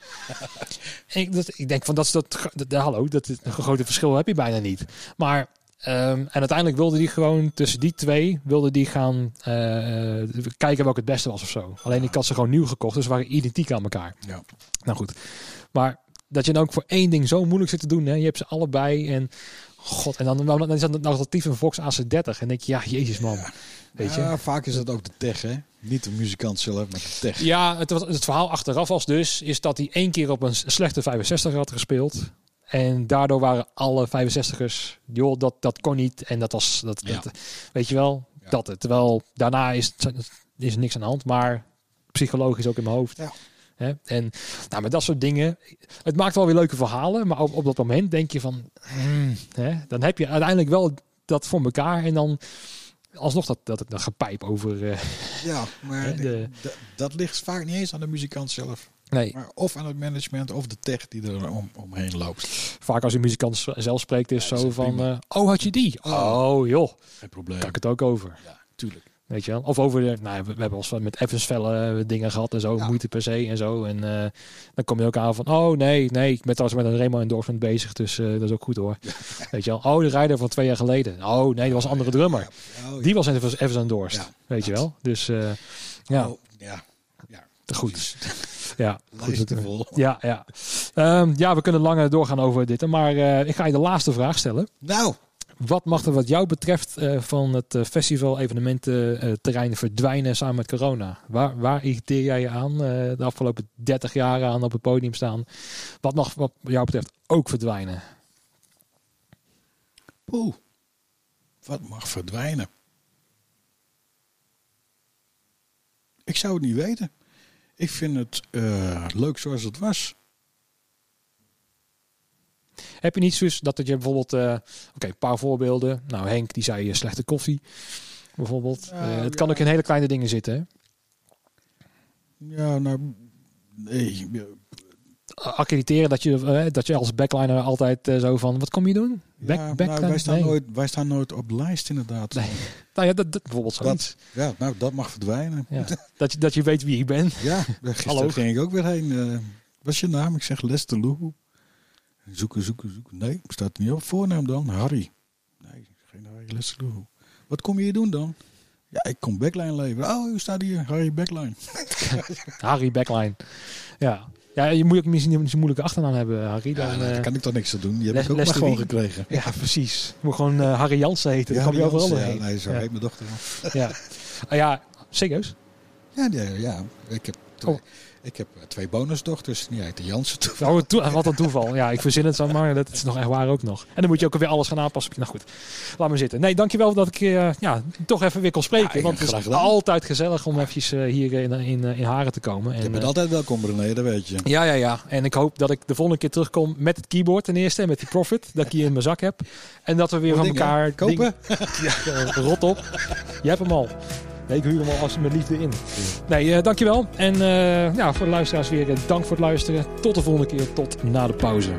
[LAUGHS] Ik, dat, ik denk van, dat is dat, dat, dat- hallo, dat is een grote verschil heb je bijna niet. Maar, ehm, en uiteindelijk wilde die gewoon tussen die twee, wilde die gaan eh, kijken welke het beste was of zo. Alleen ik had ze gewoon nieuw gekocht, dus waren identiek aan elkaar. ja. Nou goed. Maar dat je dan ook voor één ding zo moeilijk zit te doen. Hè? Je hebt ze allebei. En God, en dan, dan is dat een alternatief een Vox AC30. En denk je, ja, jezus man. Weet je? Ja, vaak is dat ook de tech, hè? Niet de muzikant zelf, maar de tech. Ja, het, was- het verhaal achteraf was dus, is dat hij één keer op een slechte 65 had gespeeld. En daardoor waren alle 65ers, joh, dat, dat kon niet. En dat was, dat, Ja. dat- weet je wel, dat het. Terwijl daarna is, is niks aan de hand, maar psychologisch ook in mijn hoofd. Ja. Hè? En nou, met dat soort dingen, het maakt wel weer leuke verhalen, maar op, op dat moment denk je van, hmm, hè? dan heb je uiteindelijk wel dat voor elkaar en dan alsnog dat, dat, dat gepijp over, eh, Ja, maar [LAUGHS] de- de- dat ligt vaak niet eens aan de muzikant zelf. nee. Maar of aan het management of de tech die er om, omheen loopt. vaak als een muzikant zelf spreekt is Ja, zo van eh, oh had je die Oh. oh joh Geen probleem. kan ik het ook over Ja, tuurlijk. Weet je wel? Of over de nou we, we hebben ons met Evans Vellen dingen gehad en zo Ja. moeite per se en zo. En eh, dan kom je ook aan van oh nee nee ik ben trouwens met een Remo endorsement bezig dus eh, dat is ook goed hoor. [LAUGHS] Weet je wel? Oh de rijder van twee jaar geleden. Oh nee dat was een andere drummer. Ja. Oh, die was Evans, Ja. weet je wel? Dus eh, ja. Oh, ja. ja. goed. [LAUGHS] Ja. [LAUGHS] Goed ja ja. Ehm, ja we kunnen langer doorgaan over dit maar eh, ik ga je de laatste vraag stellen. Nou, Wat mag er wat jou betreft eh, van het eh, festival evenemententerrein verdwijnen samen met corona? Waar, waar irriteer jij je aan eh, de afgelopen 30 jaar aan op het podium staan? Wat mag wat jou betreft ook verdwijnen? poeh. Wat mag verdwijnen? Ik zou het niet weten. Ik vind het eh, leuk zoals het was. Heb je niet zoiets dat je bijvoorbeeld... eh, Oké, een paar voorbeelden. Nou, Henk die zei eh, slechte koffie. Bijvoorbeeld. Eh, het kan ook in hele kleine dingen zitten. Hè? Ja, nou, nee. Accrediteren dat je, dat je als backliner altijd zo van... Wat kom je doen? Back, Ja, nou, wij, staan Nee. nooit, wij staan nooit op de lijst inderdaad. Nee. [LAUGHS] Nou ja, dat, dat, bijvoorbeeld zoiets. Ja, nou, dat mag verdwijnen. Ja. dat, je, dat je weet wie ik ben. Ja, gisteren Hallo. ging ik ook weer heen. wat is je naam? Ik zeg Lester Loe. Zoeken, zoeken, zoeken. Nee, staat niet op. Voornaam dan? Harry. Nee, geen Harry Lester Loe. Wat kom je hier doen dan? Ja, ik kom backline leveren. Oh, u staat hier, Harry Backline. [LAUGHS] Harry Backline. Ja. Ja, je moet ook misschien niet zo'n moeilijke achternaam hebben, Harry. Ja, Dan, nou, eh, daar kan ik toch niks aan doen. Die heb Les- ik ook maar gewoon gekregen. ja, precies. Je moet gewoon eh, Harry Jansen heten. Dan Ja, kom je overal ja, heen. nee, zo Ja. heet mijn dochter wel. Ja. Ah, ja, serieus? Ja, ja, ja. Ik heb Oh. Ik heb eh, twee bonusdochters. Die heet Jansen. toe. Nou, toe- wat een toeval. Ja, ik verzin het zo maar. Dat is nog echt waar ook nog. En dan moet je ook weer alles gaan aanpassen. Nou goed, laat maar zitten. Nee, dankjewel dat ik eh, ja, toch even weer kon spreken. Ja, want het is altijd gezellig om eventjes eh, hier in, in, in Haren te komen. En, Je bent altijd welkom, René, dat weet je. Ja, ja, ja. En ik hoop dat ik de volgende keer terugkom met het keyboard ten eerste. En met die Profit. Dat ik die in mijn zak heb. En dat we weer Wat van dingen? elkaar... Kopen? [LAUGHS] Ja, rot op. Jij hebt hem al. Ik huur hem al als met liefde in. Nee, eh, dankjewel. En eh, ja, voor de luisteraars weer eh, dank voor het luisteren. Tot de volgende keer. Tot na de pauze.